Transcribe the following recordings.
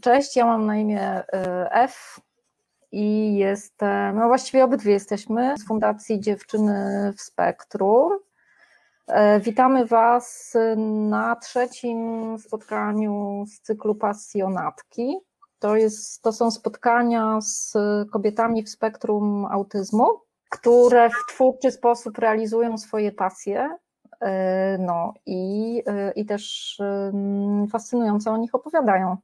Cześć, ja mam na imię F i jestem, no właściwie obydwie jesteśmy z Fundacji Dziewczyny w Spektrum. E, witamy Was na trzecim spotkaniu z cyklu Pasjonatki. To, jest, to są spotkania z kobietami w spektrum autyzmu, które w twórczy sposób realizują swoje pasje. E, no i, e, i też fascynująco o nich opowiadają.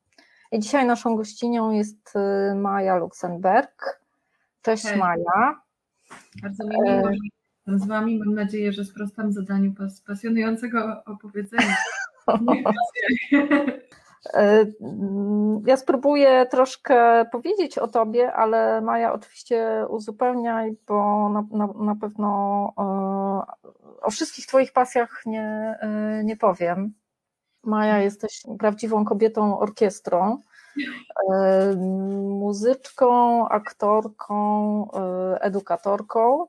I dzisiaj naszą gościnią jest Maja Luksemberg. Cześć Hej. Maja. Bardzo mi miło, z Wami. Mam nadzieję, że sprostam zadaniu pas pasjonującego opowiedzenia. E, ja spróbuję troszkę powiedzieć o Tobie, ale Maja oczywiście uzupełniaj, bo na, na, na pewno e, o wszystkich Twoich pasjach nie, e, nie powiem. Maja, jesteś prawdziwą kobietą orkiestrą, muzyczką, aktorką, edukatorką.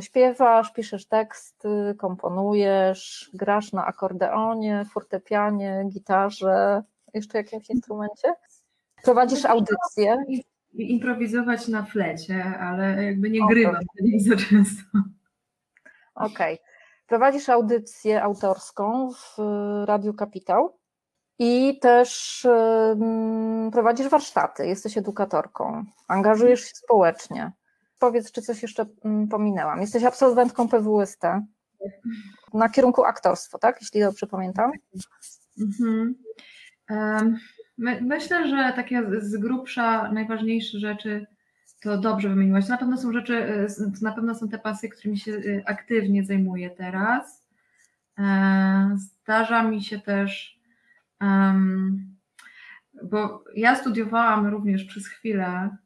Śpiewasz, piszesz teksty, komponujesz, grasz na akordeonie, fortepianie, gitarze, jeszcze jakimś instrumencie? Prowadzisz audycję? Improwizować na flecie, ale jakby nie grywam okay. za często. Okej. Okay. Prowadzisz audycję autorską w Radiu Kapitał i też prowadzisz warsztaty, jesteś edukatorką, angażujesz się społecznie powiedz, czy coś jeszcze pominęłam. Jesteś absolwentką PWST na kierunku aktorstwo, tak? Jeśli dobrze pamiętam. Mhm. My, myślę, że takie z grubsza najważniejsze rzeczy to dobrze wymieniłaś. Na pewno są rzeczy, y, to na pewno są te pasje, którymi się y, aktywnie zajmuję teraz. E, zdarza mi się też, bo ja studiowałam również przez chwilę,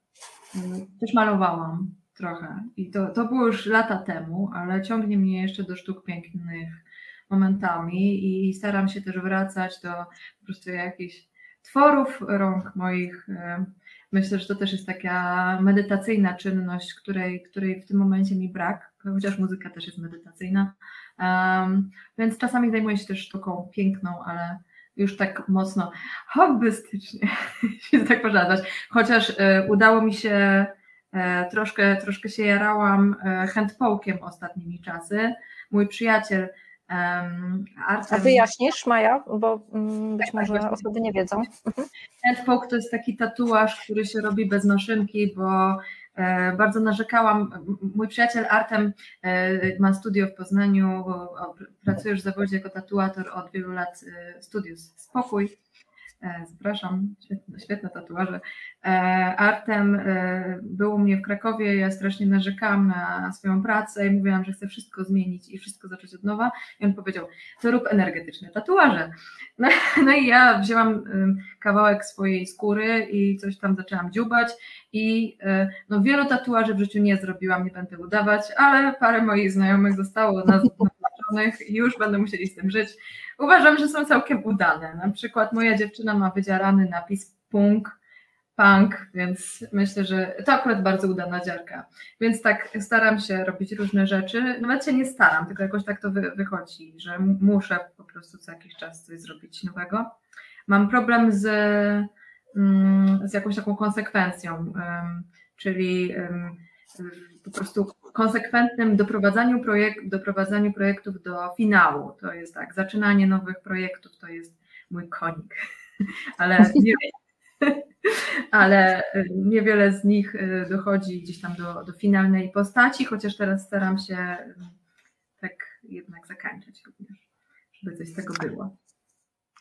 też malowałam trochę. I to, to było już lata temu, ale ciągnie mnie jeszcze do sztuk pięknych momentami i staram się też wracać do po prostu jakichś tworów rąk moich. Myślę, że to też jest taka medytacyjna czynność, której, której w tym momencie mi brak, chociaż muzyka też jest medytacyjna. Um, więc czasami zajmuję się też sztuką piękną, ale już tak mocno hobbystycznie, jeśli tak nazwać. Chociaż y, udało mi się E, troszkę, troszkę się jarałam e, handpołkiem ostatnimi czasy. Mój przyjaciel Artem... A wyjaśnisz, Maja, bo mm, być tak, może tak, osoby nie wiedzą. Mhm. Handpoke to jest taki tatuaż, który się robi bez maszynki, bo e, bardzo narzekałam. Mój przyjaciel Artem ma studio w Poznaniu, pracuje już w zawodzie jako tatuator od wielu lat studiów Spokój E, zapraszam, świetne, świetne tatuaże. E, Artem e, był u mnie w Krakowie, ja strasznie narzekałam na swoją pracę i mówiłam, że chcę wszystko zmienić i wszystko zacząć od nowa. I on powiedział, to rób energetyczne tatuaże. No, no i ja wzięłam kawałek swojej skóry i coś tam zaczęłam dziubać i no, wielu tatuaży w życiu nie zrobiłam, nie będę udawać, ale parę moich znajomych zostało na i już będą musieli z tym żyć. Uważam, że są całkiem udane. Na przykład moja dziewczyna ma wydzierany napis punk, punk, więc myślę, że to akurat bardzo udana dziarka. Więc tak staram się robić różne rzeczy. Nawet się nie staram, tylko jakoś tak to wy, wychodzi, że muszę po prostu co jakiś czas coś zrobić nowego. Mam problem z, mm, z jakąś taką konsekwencją, czyli po prostu konsekwentnym doprowadzaniu, projekt, doprowadzaniu projektów do finału. To jest tak, zaczynanie nowych projektów to jest mój konik, ale nie, ale y, niewiele z nich y, dochodzi gdzieś tam do, do finalnej postaci, chociaż teraz staram się y, tak jednak zakańczać również, żeby coś z tego było.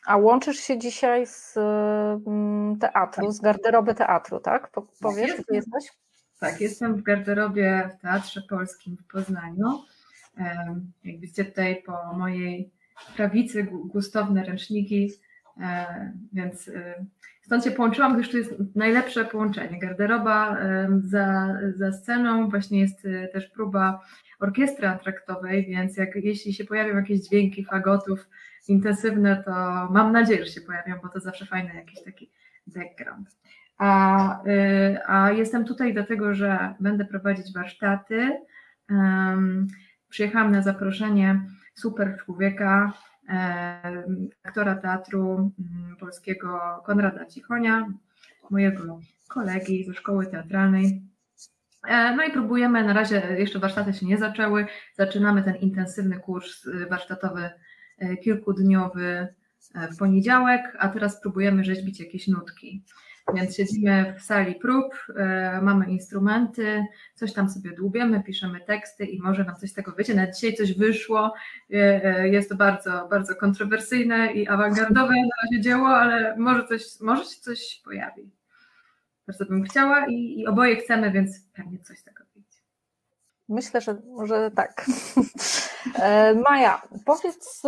A łączysz się dzisiaj z teatru, z garderoby teatru, tak? Powiesz, gdzie jesteś? Tak, jestem w garderobie w Teatrze Polskim w Poznaniu. Jak widzicie tutaj po mojej prawicy gustowne ręczniki, więc stąd się połączyłam, gdyż tu jest najlepsze połączenie. Garderoba za, za sceną, właśnie jest y, też próba orkiestry atraktowej, więc jak, jeśli się pojawią jakieś dźwięki fagotów intensywne, to mam nadzieję, że się pojawią, bo to zawsze fajny jakiś taki background. A, y, a jestem tutaj dlatego, że będę prowadzić warsztaty. Przyjechałam na zaproszenie super człowieka, aktora teatru mm, polskiego Konrada Cichonia, mojego kolegi ze szkoły teatralnej. No i próbujemy, na razie jeszcze warsztaty się nie zaczęły, zaczynamy ten intensywny kurs warsztatowy kilkudniowy w poniedziałek, a teraz próbujemy rzeźbić jakieś nutki. Więc siedzimy w sali prób, e, mamy instrumenty, coś tam sobie dłubiemy, piszemy teksty i może nam coś z tego wyjdzie. Na dzisiaj coś wyszło. E, e, jest to bardzo, bardzo kontrowersyjne i awangardowe na razie dzieło, ale może, coś, może się coś pojawi. Bardzo bym chciała i, i oboje chcemy, więc pewnie coś z tego wyjdzie. Myślę, że może tak. Maja, powiedz,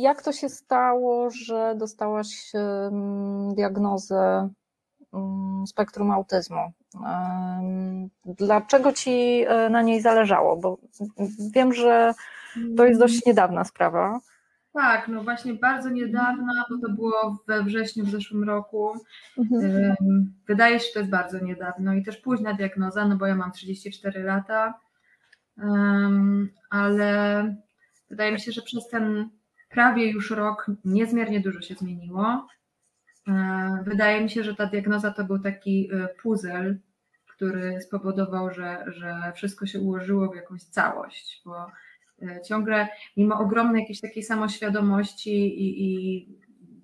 jak to się stało, że dostałaś diagnozę spektrum autyzmu. Dlaczego ci e, na niej zależało? Bo wiem, że to jest dość niedawna sprawa. Tak, no właśnie bardzo niedawna, bo to było we wrześniu w zeszłym roku. Mhm. Wydaje się, że to jest bardzo niedawno i też późna diagnoza, no bo ja mam 34 lata, ale wydaje mi się, że przez ten prawie już rok niezmiernie dużo się zmieniło. E, wydaje mi się, że ta diagnoza to był taki e, puzzle, który spowodował, że, że wszystko się ułożyło w jakąś całość, bo e, ciągle, mimo ogromnej jakiejś takiej samoświadomości i, i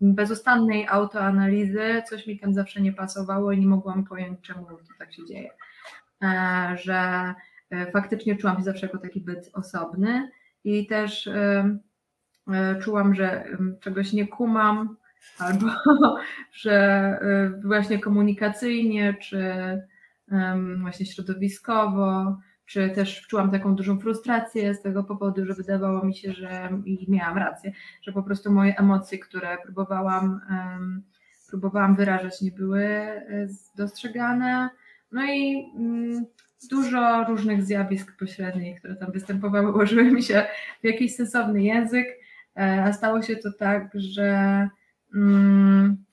bezustannej autoanalizy, coś mi tam zawsze nie pasowało i nie mogłam pojąć, czemu to tak się dzieje. Że faktycznie czułam się zawsze jako taki byt osobny i też czułam, że czegoś nie kumam, albo że y, właśnie komunikacyjnie, czy właśnie środowiskowo, czy też czułam taką dużą frustrację z tego powodu, że wydawało mi się, że i miałam rację, że po prostu moje emocje, które próbowałam, próbowałam wyrażać, nie były y, dostrzegane. No i mm, dużo różnych zjawisk pośrednich, które tam występowały, ułożyły mi się w jakiś sensowny język, e, a stało się to tak, że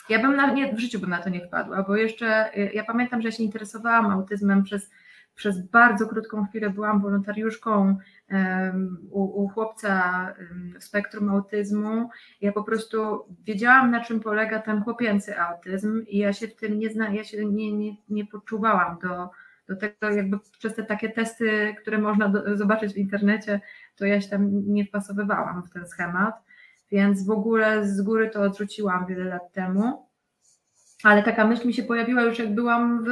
ja bym na, nie, w życiu bym na to nie wpadła, bo jeszcze y, ja pamiętam, że ja się interesowałam autyzmem przez, przez bardzo krótką chwilę. Byłam wolontariuszką um, u, u, chłopca w spektrum autyzmu. Ja po prostu wiedziałam, na czym polega ten chłopięcy autyzm, i ja się w tym nie zna, ja się nie, nie, nie poczuwałam do, do tego, jakby przez te takie testy, które można do, zobaczyć w internecie, to ja się tam nie wpasowywałam w ten schemat więc w ogóle z góry to odrzuciłam wiele lat temu. Ale taka myśl mi się pojawiła już jak byłam w,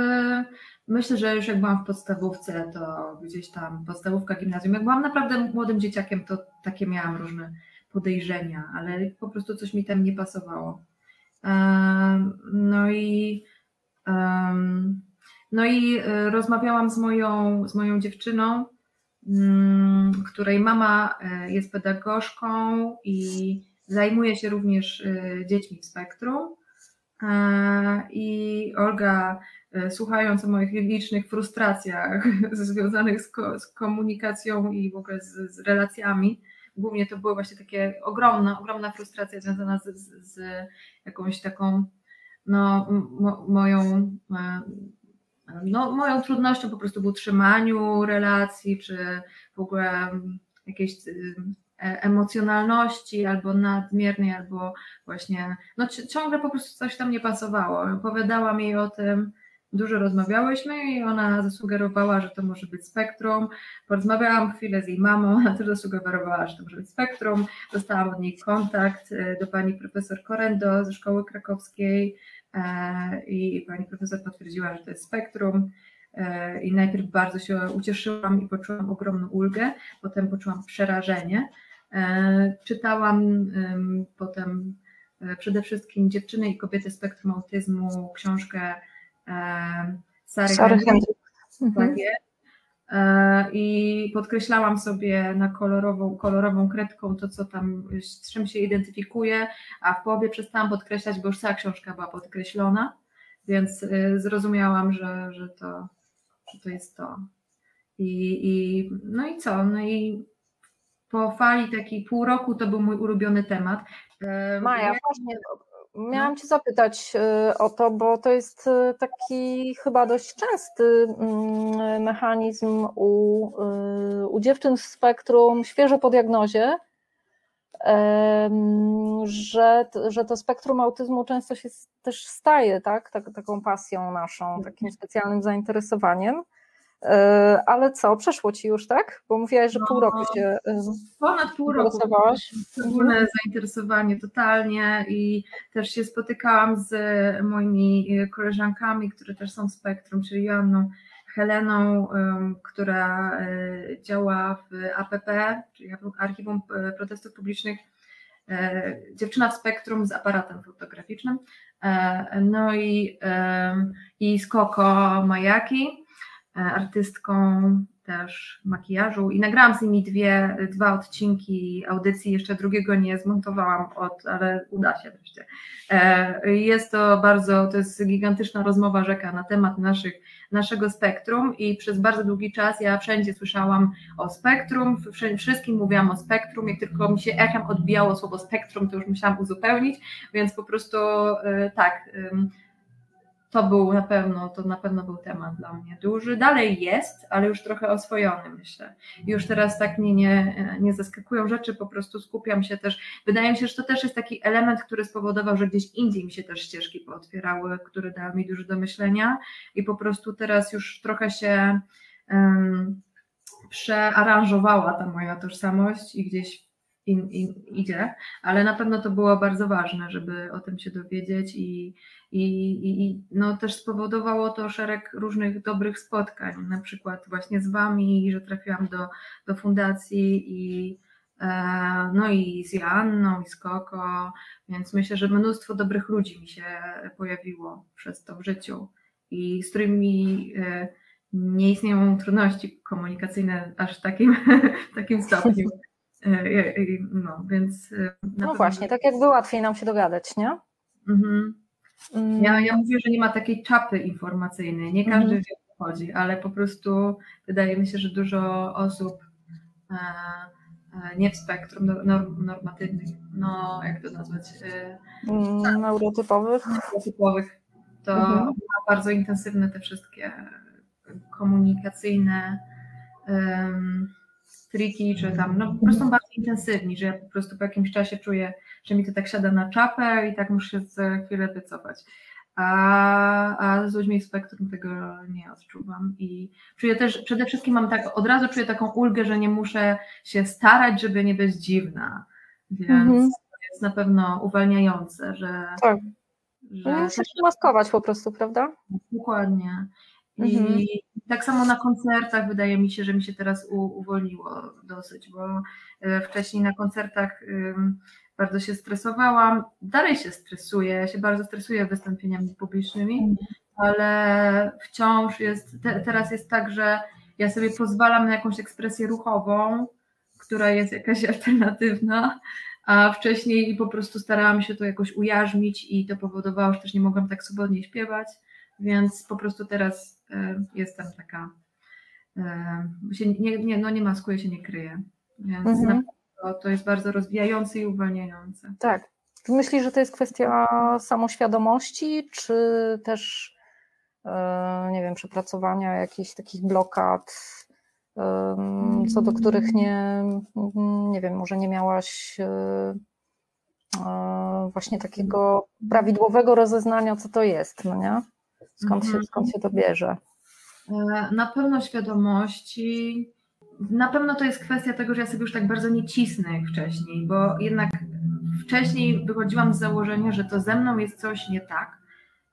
myślę, że już jak byłam w podstawówce, to gdzieś tam podstawówka, gimnazjum, jak byłam naprawdę młodym dzieciakiem, to takie miałam różne podejrzenia, ale po prostu coś mi tam nie pasowało. No i no i e, rozmawiałam z moją, z moją dziewczyną, której mama e, jest pedagogzką i Zajmuje się również y, dziećmi w spektrum. E, I Olga, e, słuchając o moich licznych frustracjach związanych z, ko z komunikacją i w ogóle z, z, relacjami, głównie to była właśnie takie ogromna, ogromna frustracja związana z, z, jakąś taką no, mo, moją, e, no, moją trudnością po prostu w utrzymaniu relacji, czy w ogóle jakiejś E, emocjonalności albo nadmiernej, albo właśnie, no ciągle po prostu coś tam nie pasowało. Opowiadałam jej o tym, dużo rozmawiałyśmy i ona zasugerowała, że to może być spektrum. Porozmawiałam chwilę z jej mamą, ona też zasugerowała, że to może być spektrum. Dostałam od niej kontakt e, do pani profesor Korendo ze szkoły krakowskiej i pani profesor potwierdziła, że to jest spektrum. I najpierw bardzo się ucieszyłam i poczułam ogromną ulgę, potem poczułam przerażenie, E, czytałam potem e, przede wszystkim Dziewczyny i kobiety spektrum autyzmu, książkę e, Sary, Hendryk. Mhm. Tak I podkreślałam sobie na kolorową, kolorową kredką to, co tam, z czym się identyfikuje, a w połowie przestałam podkreślać, bo już cała książka była podkreślona, więc zrozumiałam, że, że, to, że to jest to. I, i, no i co? No i po fali takiej pół roku to był mój ulubiony temat. Maja, właśnie miałam Cię zapytać e, o to, bo to jest e, taki chyba dość częsty mm, mechanizm u, e, u dziewczyn w spektrum, świeżo po diagnozie, że, że to spektrum autyzmu często się też staje tak, tak, taką pasją naszą, takim specjalnym zainteresowaniem. E, ale co, przeszło ci już, tak? Bo mówiłaś, że pół roku się. Ponad pół roku. Szczególne zainteresowanie totalnie i też się spotykałam z moimi koleżankami, które też są w spektrum, czyli Joanną Heleną, która e, działa w APP, czyli Archiwum Protestów Publicznych, e, dziewczyna w spektrum z aparatem fotograficznym, no i, i Skoko Majaki, E, artystką też makijażu i nagrałam z nimi dwie, dwa odcinki audycji, jeszcze drugiego nie zmontowałam, od, ale uda się wreszcie. E, jest to bardzo, to jest gigantyczna rozmowa rzeka na temat naszych, naszego spektrum i przez bardzo długi czas ja wszędzie słyszałam o spektrum, wszystkim mówiłam o spektrum, jak tylko mi się echem odbijało słowo spektrum, to już musiałam uzupełnić, więc po prostu e, tak, to był na pewno, to na pewno był temat dla mnie duży. Dalej jest, ale już trochę oswojony, myślę. Już teraz tak mnie nie, nie zaskakują rzeczy, po prostu skupiam się też. Wydaje mi się, że to też jest taki element, który spowodował, że gdzieś indziej mi się też ścieżki pootwierały, które dały mi dużo do myślenia i po prostu teraz już trochę się um, przearanżowała ta moja tożsamość i gdzieś in, in, idzie, ale na pewno to było bardzo ważne, żeby o tym się dowiedzieć i, i, i no, też spowodowało to szereg różnych dobrych spotkań, na przykład właśnie z Wami, że trafiłam do, do fundacji i e, no i z Joanną, i z Koko, więc myślę, że mnóstwo dobrych ludzi mi się pojawiło przez to w życiu i z którymi e, nie istnieją trudności komunikacyjne aż w takim, w takim stopniu. E, no, więc no właśnie, tak jakby łatwiej nam się dogadać, nie? Mhm. Mm. Ja, ja mówię, że nie ma takiej czapy informacyjnej. Nie każdy mm. wie, o co chodzi, ale po prostu wydaje mi się, że dużo osób e, e, nie w spektrum normatywnych, no jak to nazwać? E, mm, neurotypowych. Neurotypowych. To mhm. ma bardzo intensywne te wszystkie komunikacyjne um, triki, czy tam, no po prostu są bardzo intensywni, że ja po prostu po jakimś czasie czuję, że mi to tak siada na czapę i tak muszę się za chwilę wycofać. A, a z ludźmi w spektrum tego nie odczuwam i czuję też, przede wszystkim mam tak, od razu czuję taką ulgę, że nie muszę się starać, żeby nie być dziwna, więc mhm. to jest na pewno uwalniające, że... Tak. Że nie muszę się maskować po prostu, prawda? Dokładnie. I mhm. tak samo na koncertach wydaje mi się, że mi się teraz u, uwolniło dosyć, bo e, wcześniej na koncertach bardzo się stresowałam. Dalej się stresuję, ja się bardzo stresuję wystąpieniami publicznymi, mhm. ale wciąż jest, te, teraz jest tak, że ja sobie pozwalam na jakąś ekspresję ruchową, która jest jakaś alternatywna, a wcześniej po prostu starałam się to jakoś ujarzmić i to powodowało, że też nie mogłam tak swobodnie śpiewać, więc po prostu teraz jestem taka, e, się nie, nie, no nie maskuję się, nie kryję. Więc mhm. to, to jest bardzo rozwijające i uwalniające. Tak. Myślisz, że to jest kwestia samoświadomości, czy też e, nie wiem, przepracowania jakichś takich blokad, co do których nie, nie wiem, może nie miałaś właśnie takiego prawidłowego rozeznania, co to jest, no nie? Skąd, się, mhm. skąd się to bierze? E, na pewno świadomości. Na pewno to jest kwestia tego, że ja sobie już tak bardzo nie cisnę jak wcześniej, bo jednak wcześniej wychodziłam z założenia, że to ze mną jest coś nie tak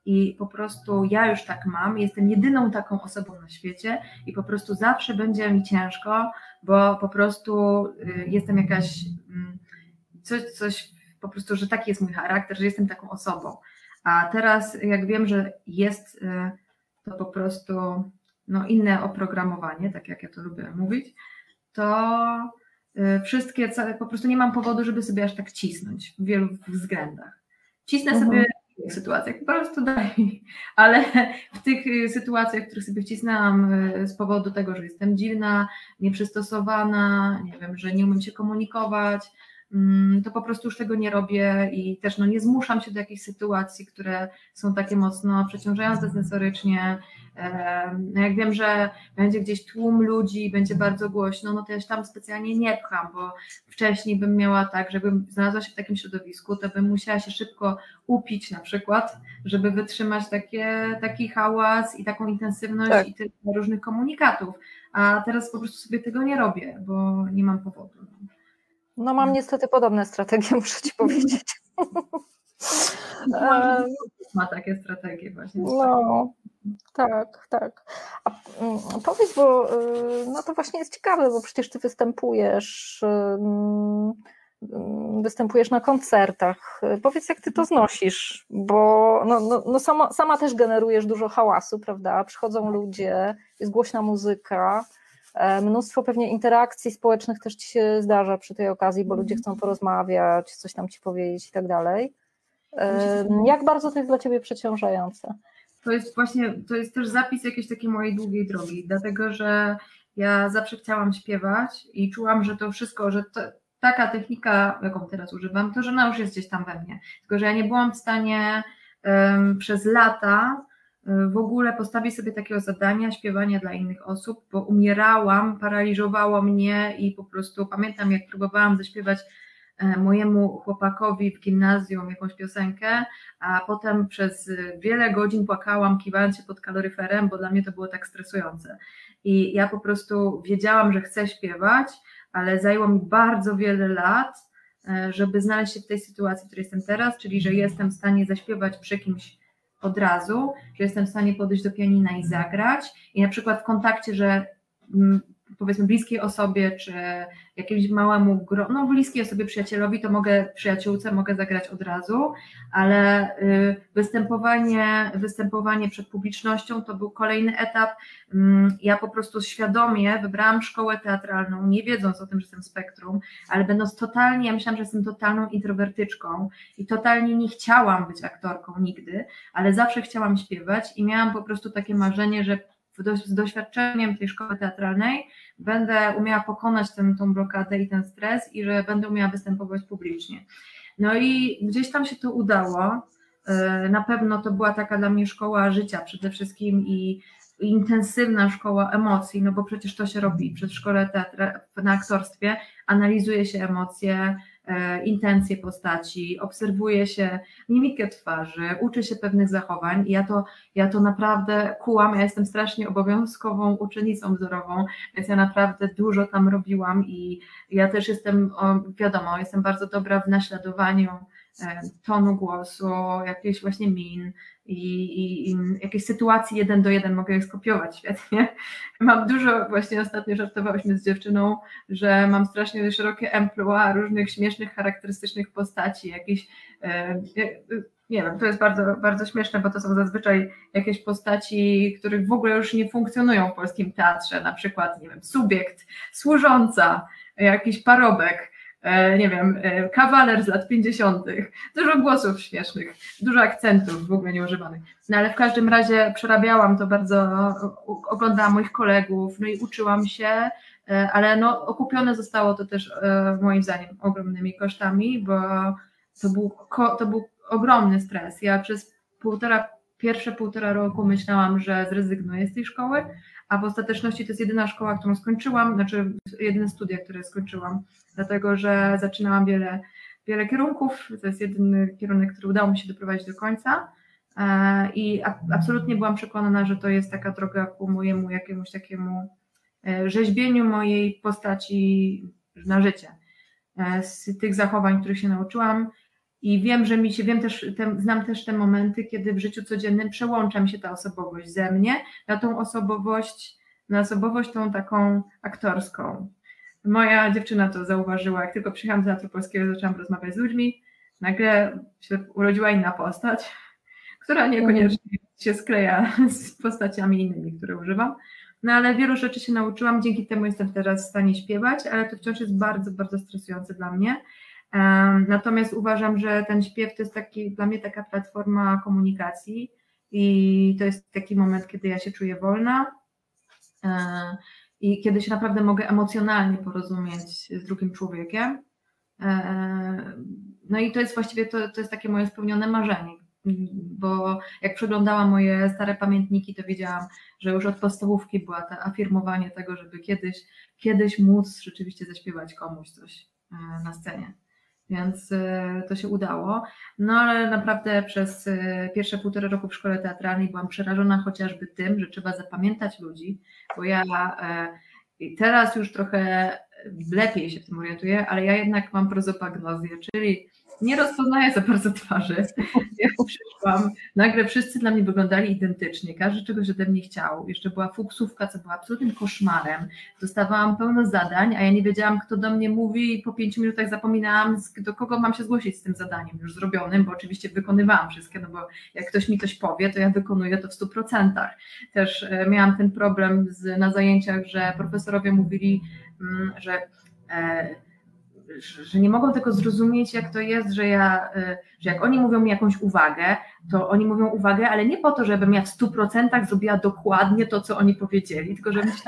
i po prostu ja już tak mam, jestem jedyną taką osobą na świecie i po prostu zawsze będzie mi ciężko, bo po prostu y, jestem jakaś mm, coś, coś po prostu, że taki jest mój charakter, że jestem taką osobą. A teraz, jak wiem, że jest y, to po prostu no, inne oprogramowanie, tak jak ja to lubię mówić, to y, wszystkie, po prostu nie mam powodu, żeby sobie aż tak cisnąć w wielu względach. Cisnę mhm. sobie w tych sytuacjach, po prostu daj, ale w tych y, sytuacjach, w których sobie wcisnęłam z powodu tego, że jestem dziwna, nieprzystosowana, nie wiem, że nie umiem się komunikować, to po prostu już tego nie robię i też no, nie zmuszam się do jakichś sytuacji, które są takie mocno przeciążające sensorycznie. No jak wiem, że będzie gdzieś tłum ludzi, będzie bardzo głośno, no to ja się tam specjalnie nie pcham, bo wcześniej bym miała tak, żebym znalazła się w takim środowisku, to bym musiała się szybko upić na przykład, żeby wytrzymać takie, taki hałas i taką intensywność tak. i tyle różnych komunikatów. A teraz po prostu sobie tego nie robię, bo nie mam powodu. No mam niestety podobne strategie, muszę ci powiedzieć. Ma takie strategie właśnie. No, tak, tak. A mm, powiedz, bo y, no to właśnie jest ciekawe, bo przecież ty występujesz występujesz na koncertach. Powiedz, jak ty to znosisz, bo no, no, no sama, sama też generujesz dużo hałasu, prawda? Przychodzą ludzie, jest głośna muzyka, mnóstwo pewnie interakcji społecznych też ci się zdarza przy tej okazji, bo ludzie chcą porozmawiać, coś tam ci powiedzieć i tak dalej. Jak bardzo to jest dla ciebie przeciążające? To jest właśnie, to jest też zapis jakiejś takiej mojej długiej drogi, dlatego że ja zawsze chciałam śpiewać i czułam, że to wszystko, że to, taka technika, jaką teraz używam, to że ona już jest gdzieś tam we mnie. Tylko, że ja nie byłam w stanie um, przez lata w ogóle postawić sobie takiego zadania śpiewania dla innych osób, bo umierałam, paraliżowało mnie i po prostu pamiętam, jak próbowałam zaśpiewać e, mojemu chłopakowi w gimnazjum jakąś piosenkę, a potem przez wiele godzin płakałam, kiwając się pod kaloryferem, bo dla mnie to było tak stresujące. I ja po prostu wiedziałam, że chcę śpiewać, ale zajęło mi bardzo wiele lat, e, żeby znaleźć się w tej sytuacji, w której jestem teraz, czyli że jestem w stanie zaśpiewać przy kimś od razu, że jestem w stanie podejść do pianina i zagrać. I na przykład w kontakcie, że mm, powiedzmy bliskiej osobie, czy jakiemuś małemu gronu, no bliskiej osobie przyjacielowi, to mogę przyjaciółce, mogę zagrać od razu, ale y, występowanie, występowanie przed publicznością to był kolejny etap. Mm, ja po prostu świadomie wybrałam szkołę teatralną, nie wiedząc o tym, że jestem spektrum, ale będąc totalnie, ja myślałam, że jestem totalną introwertyczką i totalnie nie chciałam być aktorką nigdy, ale zawsze chciałam śpiewać i miałam po prostu takie marzenie, że z doświadczeniem tej szkoły teatralnej będę umiała pokonać tę, tą blokadę i ten stres i że będę umiała występować publicznie. No i gdzieś tam się to udało. E, na pewno to była taka dla mnie szkoła życia przede wszystkim i intensywna szkoła emocji, no bo przecież to się robi przed szkole teatra, na aktorstwie, analizuje się emocje, intencje postaci, obserwuje się mimikę twarzy, uczy się pewnych zachowań. I ja to, ja to naprawdę kułam, ja jestem strasznie obowiązkową uczennicą wzorową, więc ja naprawdę dużo tam robiłam i ja też jestem, wiadomo, jestem bardzo dobra w naśladowaniu e, tonu głosu, jakiejś właśnie min, i, i, i jakieś sytuacje jeden do jeden mogę je skopiować świetnie. Mam dużo, właśnie ostatnio żartowałyśmy z dziewczyną, że mam strasznie szerokie emploi różnych śmiesznych, charakterystycznych postaci, jakieś e, nie wiem, to jest bardzo, bardzo śmieszne, bo to są zazwyczaj jakieś postaci, których w ogóle już nie funkcjonują w polskim teatrze, na przykład, nie wiem, subiekt, służąca, jakiś parobek, E, nie wiem, e, kawaler z lat 50., dużo głosów śmiesznych, dużo akcentów w ogóle nieużywanych. No ale w każdym razie przerabiałam to bardzo, oglądałam moich kolegów, no i uczyłam się, e, ale no okupione zostało to też moim zdaniem ogromnymi kosztami, bo to był, to był ogromny stres. Ja przez półtora, pierwsze półtora roku myślałam, że zrezygnuję z tej szkoły, a w ostateczności to jest jedyna szkoła, którą skończyłam, znaczy jedyne studia, które skończyłam, dlatego że zaczynałam wiele, wiele kierunków, to jest jedyny kierunek, który udało mi się doprowadzić do końca e, i absolutnie byłam przekonana, że to jest taka droga ku mojemu jakiemuś takiemu e, rzeźbieniu mojej postaci na życie. E, z tych zachowań, których się nauczyłam, i wiem, że mi się, wiem też, te, znam też te momenty, kiedy w życiu codziennym przełącza mi się ta osobowość ze mnie na tą osobowość, na osobowość tą taką aktorską. Moja dziewczyna to zauważyła, jak tylko przyjechałam do Teatru Polskiego, zaczęłam rozmawiać z ludźmi, nagle się urodziła inna postać, która niekoniecznie się skleja z postaciami innymi, które używam. No ale wielu rzeczy się nauczyłam, dzięki temu jestem teraz w stanie śpiewać, ale to wciąż jest bardzo, bardzo stresujące dla mnie. Natomiast uważam, że ten śpiew to jest taki, dla mnie taka platforma komunikacji i to jest taki moment, kiedy ja się czuję wolna e, i kiedy się naprawdę mogę emocjonalnie porozumieć z drugim człowiekiem. No i to jest właściwie to, to jest takie moje spełnione marzenie, bo jak przeglądałam moje stare pamiętniki, to wiedziałam, że już od podstawówki była to afirmowanie tego, żeby kiedyś, kiedyś móc rzeczywiście zaśpiewać komuś coś na scenie więc e, to się udało. No ale naprawdę przez e, pierwsze półtora roku w szkole teatralnej byłam przerażona chociażby tym, że trzeba zapamiętać ludzi, bo ja e, teraz już trochę lepiej się w tym orientuję, ale ja jednak mam prozopagnozję, czyli nie rozpoznaję za bardzo twarzy. Jak przyszłam, nagle wszyscy dla mnie wyglądali identycznie, każdy czegoś ode mnie chciał. Jeszcze była fuksówka, co była absolutnym koszmarem. Dostawałam pełno zadań, a ja nie wiedziałam, kto do mnie mówi i po pięciu minutach zapominałam, do kogo mam się zgłosić z tym zadaniem już zrobionym, bo oczywiście wykonywałam wszystkie, no bo jak ktoś mi coś powie, to ja wykonuję to w stu procentach. Też e, miałam ten problem z, na zajęciach, że profesorowie mówili, mm, że e, że nie mogą tego zrozumieć, jak to jest, że ja, y, że jak oni mówią mi jakąś uwagę, to oni mówią uwagę, ale nie po to, żebym ja w stu procentach zrobiła dokładnie to, co oni powiedzieli, tylko żebym się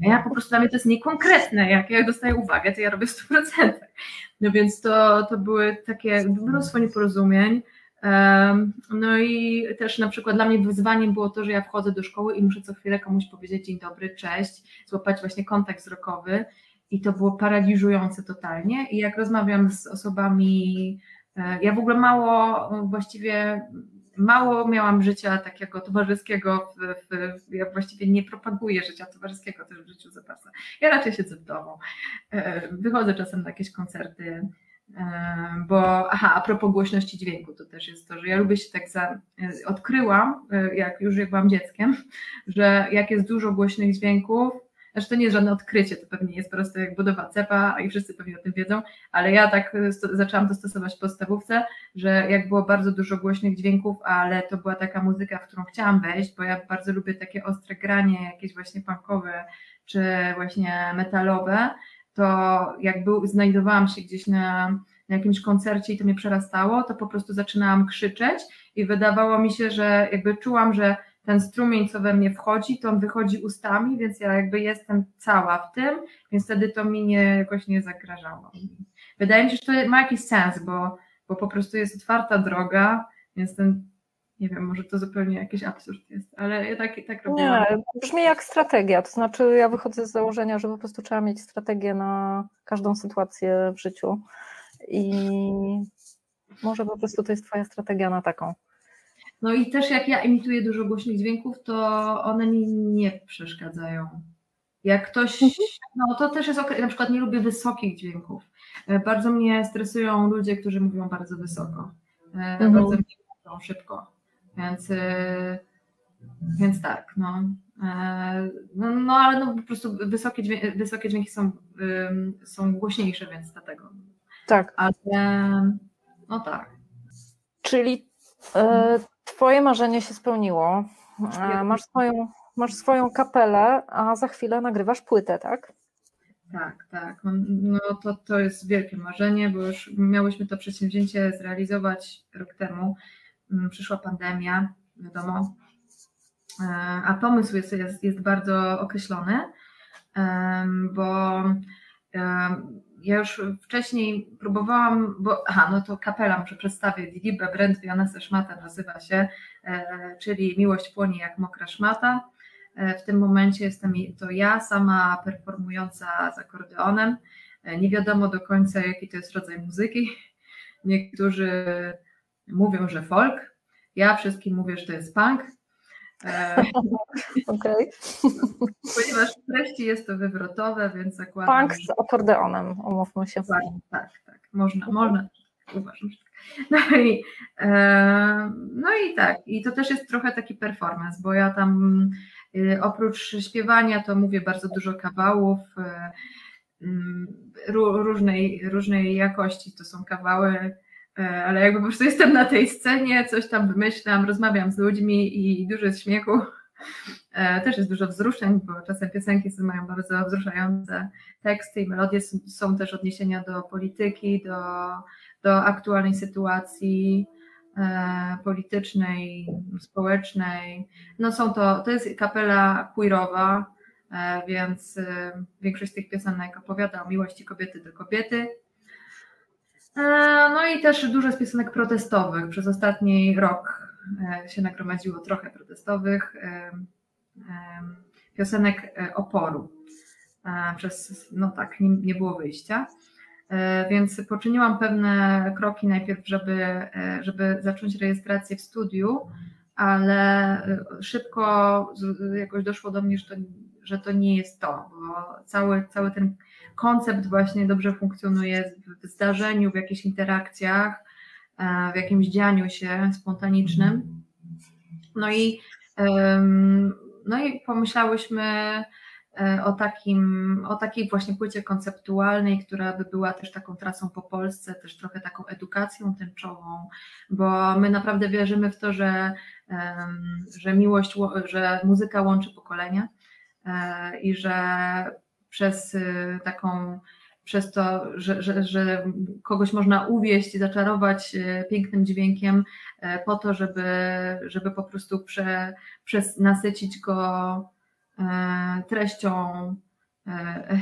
ja po prostu dla mnie to jest niekonkretne, jak ja dostaję uwagę, to ja robię w stu procentach. No więc to, to były takie mnóstwo nieporozumień. No i też na przykład dla mnie wyzwaniem było to, że ja wchodzę do szkoły i muszę co chwilę komuś powiedzieć dzień dobry, cześć, złapać właśnie kontakt wzrokowy i to było paraliżujące totalnie. I jak rozmawiam z osobami, e, ja w ogóle mało, właściwie mało miałam życia takiego towarzyskiego, w, w, ja właściwie nie propaguję życia towarzyskiego też w życiu zapasa. Ja raczej siedzę w domu. E, wychodzę czasem na jakieś koncerty, e, bo aha, a propos głośności dźwięku, to też jest to, że ja lubię się tak za, odkryłam, jak już jak byłam dzieckiem, że jak jest dużo głośnych dźwięków, znaczy to nie jest żadne odkrycie, to pewnie jest po prostu jak budowa cepa i wszyscy pewnie o tym wiedzą, ale ja tak zaczęłam to stosować w podstawówce, że jak było bardzo dużo głośnych dźwięków, ale to była taka muzyka, w którą chciałam wejść, bo ja bardzo lubię takie ostre granie, jakieś właśnie punkowe czy właśnie metalowe, to jak był, znajdowałam się gdzieś na, na jakimś koncercie i to mnie przerastało, to po prostu zaczynałam krzyczeć i wydawało mi się, że jakby czułam, że ten strumień, co we mnie wchodzi, to on wychodzi ustami, więc ja jakby jestem cała w tym, więc wtedy to mi nie, jakoś nie zagrażało. Wydaje mi się, że to ma jakiś sens, bo, bo po prostu jest otwarta droga, więc ten, nie wiem, może to zupełnie jakiś absurd jest, ale ja tak, tak robię. Nie, brzmi jak strategia, to znaczy ja wychodzę z założenia, że po prostu trzeba mieć strategię na każdą sytuację w życiu i może po prostu to jest twoja strategia na taką. No i też jak ja imituję dużo głośnych dźwięków, to one mi nie przeszkadzają. Jak ktoś, mhm. no to też jest ok, na przykład nie lubię wysokich dźwięków. E, bardzo mnie stresują ludzie, którzy mówią bardzo wysoko. E, mhm. Bardzo mnie mówią szybko. Więc, e, więc tak, no. No, no ale no po prostu wysokie dźwięki, wysokie dźwięki są, są głośniejsze, więc dlatego. Tak. Ale no tak. Czyli Twoje marzenie się spełniło. E, masz swoją, masz swoją kapelę, a za chwilę nagrywasz płytę, tak? Tak, tak. No to, to jest wielkie marzenie, bo już miałyśmy to przedsięwzięcie zrealizować rok temu. Mm, przyszła pandemia, wiadomo, e, a pomysł jest, jest, jest bardzo określony, bo ja już wcześniej próbowałam, bo aha, no to kapela muszę przedstawię, Digibę Brand Vionese Szmata nazywa się, e, czyli Miłość płonie jak mokra szmata. E, w tym momencie jestem to ja, sama performująca z akordeonem. E, nie wiadomo do końca, jaki to jest rodzaj muzyki. Niektórzy mówią, że folk. Ja wszystkim mówię, że to jest punk. Okay. Ponieważ w treści jest to wywrotowe, więc zakładam. Punk z akordeonem, umówmy się. Tak, tak, tak. Można, można. Uważam, że tak. No i, e, no i tak, i to też jest trochę taki performance, bo ja tam y, oprócz śpiewania to mówię bardzo dużo kawałów e, mm, różnej, różnej jakości. To są kawały E, ale jakby po prostu jestem na tej scenie, coś tam wymyślam, rozmawiam z ludźmi i dużo jest śmiechu. E, też jest dużo wzruszeń, bo czasem piosenki mają bardzo wzruszające teksty i melodie, są też odniesienia do polityki, do, do aktualnej sytuacji e, politycznej, społecznej. No są to, to jest kapela queerowa, więc większość z tych piosenek opowiada o miłości kobiety do kobiety, No i też dużo z piosenek protestowych. Przez ostatni rok się nagromadziło trochę protestowych piosenek oporu. Przez, no tak, nie, nie było wyjścia. Więc poczyniłam pewne kroki najpierw, żeby, żeby zacząć rejestrację w studiu, ale szybko jakoś doszło do mnie, że to, że to nie jest to, bo cały, cały ten koncept właśnie dobrze funkcjonuje w zdarzeniu, w jakichś interakcjach, w jakimś dzianiu się spontanicznym. No i, no i pomyślałyśmy e, o, takim, o takiej właśnie płycie konceptualnej, która by była też taką trasą po Polsce, też trochę taką edukacją tęczową, bo my naprawdę wierzymy w to, że, że miłość, że muzyka łączy pokolenia e, i że przez y, taką przez to, że, że, że kogoś można uwieść i zaczarować y, pięknym dźwiękiem e, po to, żeby, żeby po prostu prze, przez nasycić go treścią e,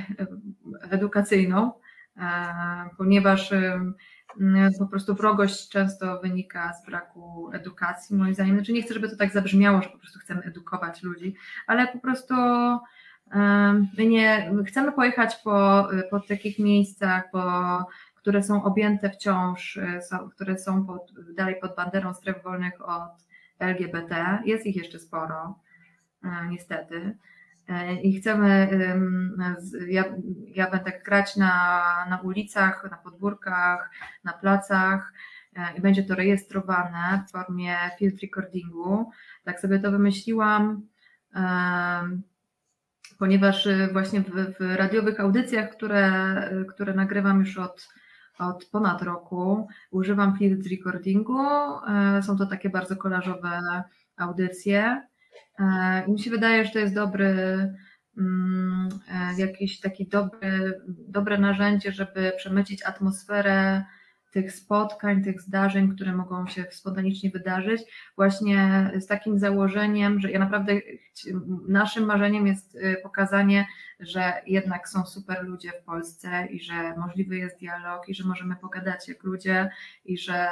edukacyjną, ponieważ po prostu wrogość często wynika z braku edukacji, moim zdaniem. Znaczy nie chcę, żeby to tak zabrzmiało, że po prostu chcemy edukować ludzi, ale po prostu My nie, chcemy pojechać po, po takich miejscach, po, które są objęte wciąż, e, są, które są pod, dalej pod banderą stref wolnych od LGBT. Jest ich jeszcze sporo, e, niestety. E, I chcemy, ja, ja będę grać na, na ulicach, na podwórkach, na placach i będzie to rejestrowane w formie field recordingu. Tak sobie to wymyśliłam ponieważ y, właśnie w, w radiowych audycjach, które, y, które nagrywam już od, od ponad roku, używam field recordingu. Y, są to takie bardzo kolażowe audycje. I mi się wydaje, że to jest dobry, mm, jakiś taki dobry, dobre narzędzie, żeby przemycić atmosferę tych spotkań, tych zdarzeń, które mogą się spontanicznie wydarzyć, właśnie z takim założeniem, że ja naprawdę naszym marzeniem jest y, pokazanie, że jednak są super ludzie w Polsce i że możliwy jest dialog i że możemy pogadać jak ludzie i że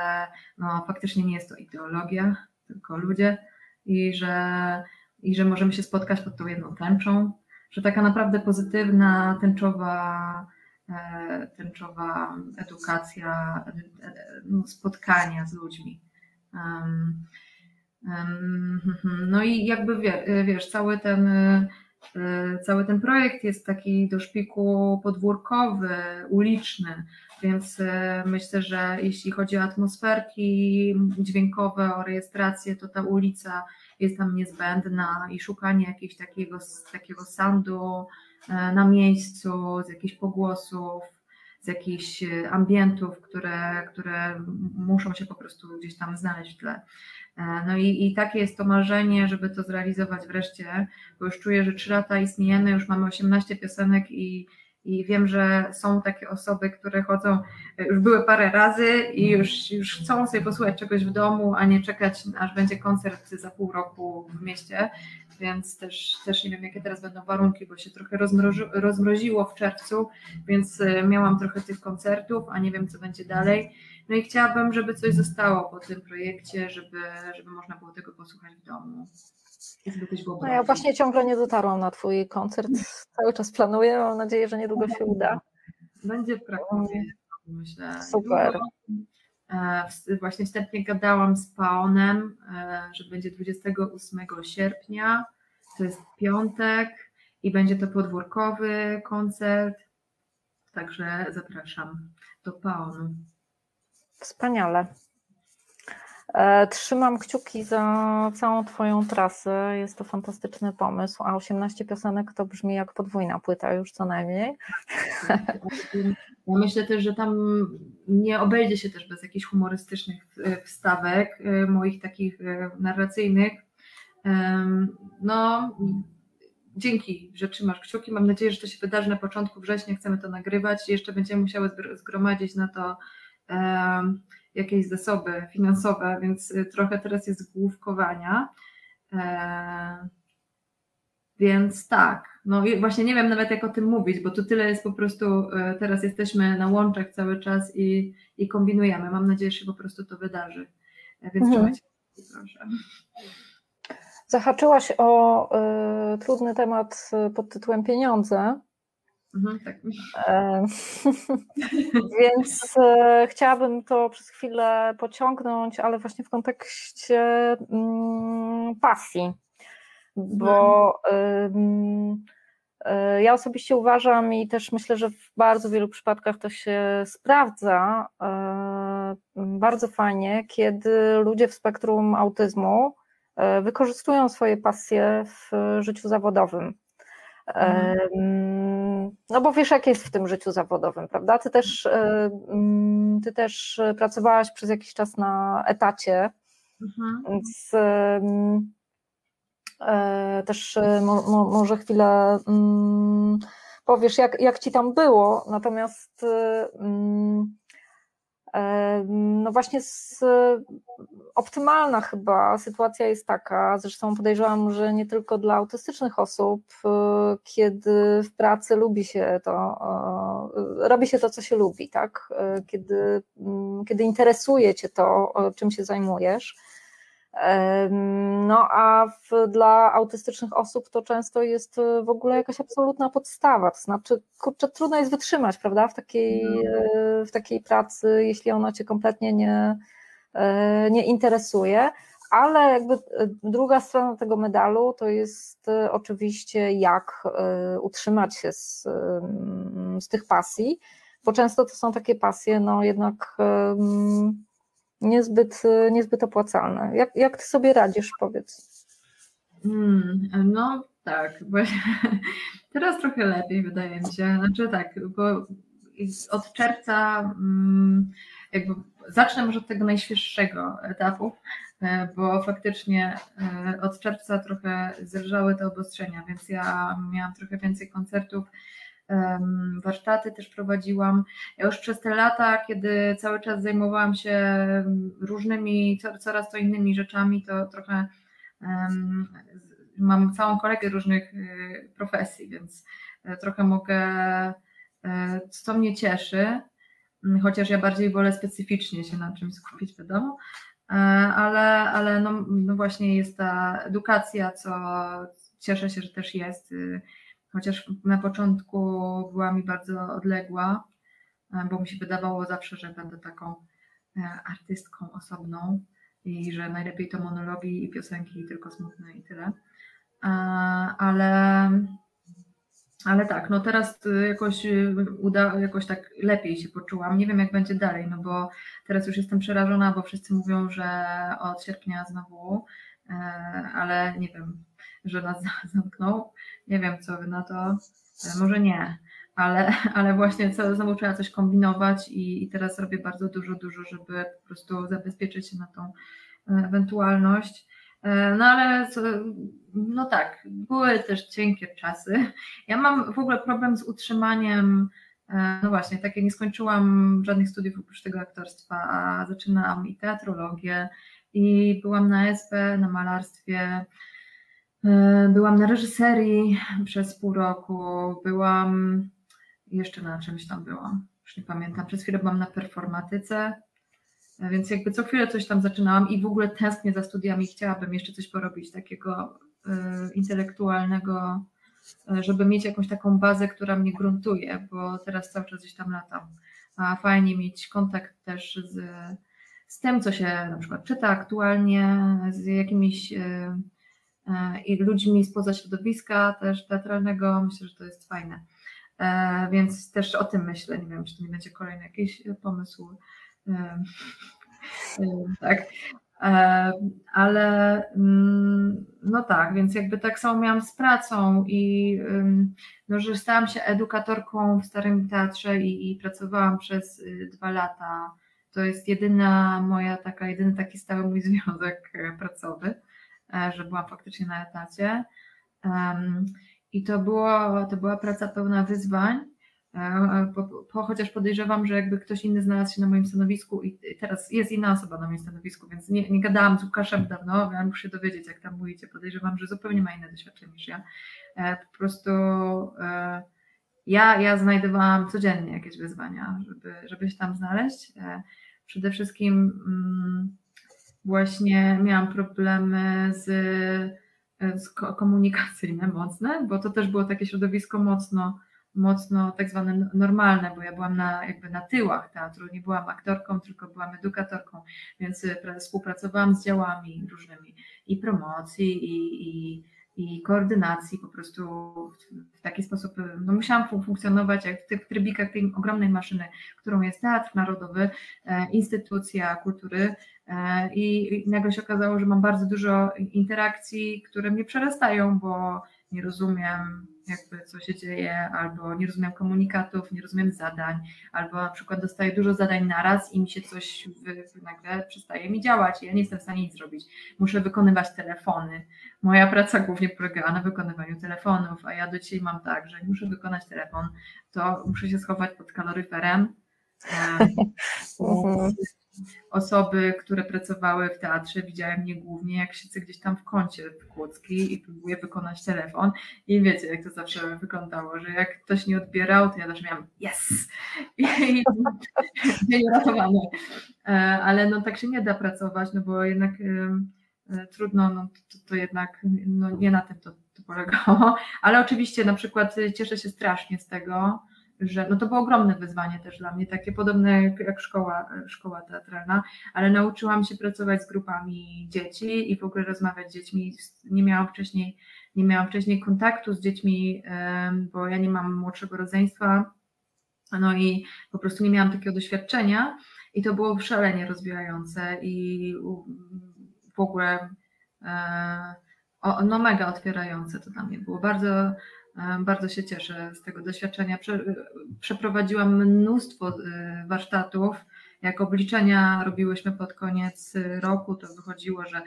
no, faktycznie nie jest to ideologia, tylko ludzie i że, i że możemy się spotkać pod tą jedną tęczą, że taka naprawdę pozytywna, tęczowa tęczowa edukacja, e, no, spotkania z ludźmi. No i jakby wiesz, cały ten, e, cały ten projekt jest taki do szpiku podwórkowy, uliczny, więc myślę, że jeśli chodzi o atmosferki dźwiękowe, o rejestrację, to ta ulica jest tam niezbędna i szukanie jakiegoś takiego, takiego soundu E, na miejscu, z jakichś pogłosów, z jakichś e, ambientów, które, które muszą się po prostu gdzieś tam znaleźć w tle. E, no i, i takie jest to marzenie, żeby to zrealizować wreszcie, bo już czuję, że trzy lata istniejemy, już mamy 18 piosenek i, i wiem, że są takie osoby, które chodzą, już były parę razy i już, już chcą sobie posłuchać czegoś w domu, a nie czekać, aż będzie koncert za pół roku w mieście więc też, też nie wiem, jakie teraz będą warunki, bo się trochę rozmrozi, rozmroziło w czerwcu, więc e, miałam trochę tych koncertów, a nie wiem, co będzie dalej. No i chciałabym, żeby coś zostało po tym projekcie, żeby, żeby można było tego posłuchać w domu. No ja właśnie ciągle nie dotarłam na Twój koncert. Cały czas planuję. Mam nadzieję, że niedługo się uda. Będzie w Krakowie, myślę. Super. E, właśnie wstępnie gadałam z Paonem, e, że będzie 28 sierpnia, to jest piątek i będzie to podwórkowy koncert, także zapraszam do Paonu. Wspaniale. E, trzymam kciuki za całą Twoją trasę. Jest to fantastyczny pomysł, a 18 piosenek to brzmi jak podwójna płyta już co najmniej. Myślę też, że tam nie obejdzie się też bez jakichś humorystycznych e, wstawek, e, moich takich narracyjnych. No, dzięki, że trzymasz kciuki. Mam nadzieję, że to się wydarzy na początku września. Chcemy to nagrywać. Jeszcze będziemy musiały zgromadzić na to jakieś zasoby finansowe, więc trochę teraz jest główkowania. E, Więc tak, no właśnie nie wiem nawet jak o tym mówić, bo tu tyle jest po prostu, e, teraz jesteśmy na łączach cały czas i, i kombinujemy. Mam nadzieję, że się po prostu to wydarzy. E, więc mhm. trzymajcie proszę. Zahaczyłaś o y, trudny temat pod tytułem pieniądze. Mhm, tak. E, więc e, chciałabym to przez chwilę pociągnąć, ale właśnie w kontekście mm, pasji, bo mhm. Ja osobiście uważam i też myślę, że w bardzo wielu przypadkach to się sprawdza bardzo fajnie, kiedy ludzie w spektrum autyzmu wykorzystują swoje pasje w życiu zawodowym. Mhm. No bo wiesz, jak jest w tym życiu zawodowym, prawda? Ty też, ty też pracowałaś przez jakiś czas na etacie, mhm. więc e, też e, może chwilę powiesz, jak, jak ci tam było, natomiast no właśnie z, optymalna chyba sytuacja jest taka, zresztą podejrzewam, że nie tylko dla autystycznych osób, e, kiedy w pracy lubi się to, e, robi się to, co się lubi, tak? E, kiedy, mm, kiedy interesuje cię to, czym się zajmujesz, no a w, dla autystycznych osób to często jest e, w ogóle jakaś absolutna podstawa, to znaczy, kurczę, trudno jest wytrzymać, prawda, w takiej, no. e, w takiej pracy, jeśli ona cię kompletnie nie, e, nie interesuje, ale jakby druga strona tego medalu to jest oczywiście jak utrzymać się z, z tych pasji, bo często to są takie pasje, no jednak niezbyt, niezbyt opłacalne. Jak, jak ty sobie radzisz, powiedz? Hmm, no tak, właśnie teraz trochę lepiej wydaje mi się. Znaczy tak, bo od czerwca mm, jakby zacznę może od tego najświeższego etapu, e, bo faktycznie e, od czerwca trochę zerżały te obostrzenia, więc ja miałam trochę więcej koncertów warsztaty też prowadziłam. Ja już przez te lata, kiedy cały czas zajmowałam się różnymi, coraz to innymi rzeczami, to trochę mam całą kolegę różnych y, profesji, więc e, trochę mogę, e, co mnie cieszy, chociaż ja bardziej wolę specyficznie się na czymś skupić, wiadomo, e, ale, ale no, no właśnie jest ta edukacja, co cieszę się, że też jest y, chociaż na początku była mi bardzo odległa, e, bo mi się wydawało zawsze, że będę taką e, artystką osobną i że najlepiej to monologi i piosenki tylko smutne i tyle. E, ale, ale tak, no teraz jakoś uda, jakoś tak lepiej się poczułam. Nie wiem, jak będzie dalej, no bo teraz już jestem przerażona, bo wszyscy mówią, że od sierpnia znowu, ale nie wiem, że nas zamknął. Nie wiem, co wy na to. E, może nie, ale, ale właśnie co, znowu trzeba coś kombinować i, i teraz robię bardzo dużo, dużo, żeby po prostu zabezpieczyć się na tą e, ewentualność. E, no ale no tak, były też cienkie czasy. Ja mam w ogóle problem z utrzymaniem, no właśnie, tak jak nie skończyłam żadnych studiów oprócz tego aktorstwa, a zaczynałam i teatrologię, i byłam na SP, na malarstwie, E, byłam na reżyserii przez pół roku, byłam jeszcze na czymś tam byłam, już nie pamiętam. Przez chwilę byłam na performatyce, e, więc jakby co chwilę coś tam zaczynałam i w ogóle tęsknię za studiami. Chciałabym jeszcze coś porobić takiego y, intelektualnego, żeby mieć jakąś taką bazę, która mnie gruntuje, bo teraz cały czas gdzieś tam latam. A fajnie mieć kontakt też z, z tym, co się na przykład czyta aktualnie, z jakimiś. Y, E, i ludźmi spoza środowiska też teatralnego. Myślę, że to jest fajne. E, więc też o tym myślę. Nie wiem, czy to nie będzie kolejny jakiś pomysł. E, tak. Ale mm, no tak, więc jakby tak samo miałam z pracą i no, że stałam się edukatorką w Starym Teatrze i, i pracowałam przez y, dwa lata. To jest jedyna moja taka, jedyny taki stały mój związek pracowy. E, że byłam faktycznie na etacie. I to, było, to była praca pełna wyzwań, po, po, chociaż podejrzewam, że jakby ktoś inny znalazł się na moim stanowisku i teraz jest inna osoba na moim stanowisku, więc nie, nie gadałam z Łukaszem dawno, ale muszę się dowiedzieć, jak tam mówicie. Podejrzewam, że zupełnie ma inne doświadczenie niż ja. Po prostu ja, ja znajdowałam codziennie jakieś wyzwania, żeby, żeby się tam znaleźć. Przede wszystkim mm, właśnie miałam problemy z, z komunikacyjne mocne, bo to też było takie środowisko mocno, mocno tak zwane normalne, bo ja byłam na, jakby na tyłach teatru, nie byłam aktorką, tylko byłam edukatorką, więc współpracowałam z działami różnymi i promocji, i, i i koordynacji po prostu w taki sposób, no musiałam funkcjonować jak w tych trybikach tej ogromnej maszyny, którą jest Teatr Narodowy, e, instytucja kultury e, i nagle się okazało, że mam bardzo dużo interakcji, które mnie przerastają, bo nie rozumiem jakby co się dzieje, albo nie rozumiem komunikatów, nie rozumiem zadań, albo na przykład dostaję dużo zadań naraz i mi się coś wy, nagle przestaje mi działać ja nie jestem w stanie nic zrobić. Muszę wykonywać telefony. Moja praca głównie polegała na wykonywaniu telefonów, a ja do dzisiaj mam tak, że muszę wykonać telefon, to muszę się schować pod kaloryferem. Um, osoby, które pracowały w teatrze, widziałem mnie głównie, jak siedzę gdzieś tam w kącie kłodzki i próbuję wykonać telefon. I wiecie, jak to zawsze wyglądało, że jak ktoś nie odbierał, to ja też miałam yes! I dzień uratowany. E, ale no tak się nie da pracować, no bo jednak e, trudno, no to, to jednak no nie na tym to, to polegało. Ale oczywiście na przykład cieszę się strasznie z tego, że no to było ogromne wyzwanie też dla mnie, takie podobne jak, jak szkoła, szkoła teatralna, ale nauczyłam się pracować z grupami dzieci i w ogóle rozmawiać z dziećmi. Nie miałam wcześniej, nie miałam wcześniej kontaktu z dziećmi, bo ja nie mam młodszego rodzeństwa, no i po prostu nie miałam takiego doświadczenia i to było szalenie rozwijające i w ogóle e, no mega otwierające to dla mnie było. Bardzo bardzo się cieszę z tego doświadczenia. Przeprowadziłam mnóstwo y, warsztatów. Jak obliczenia robiłyśmy pod koniec roku, to wychodziło, że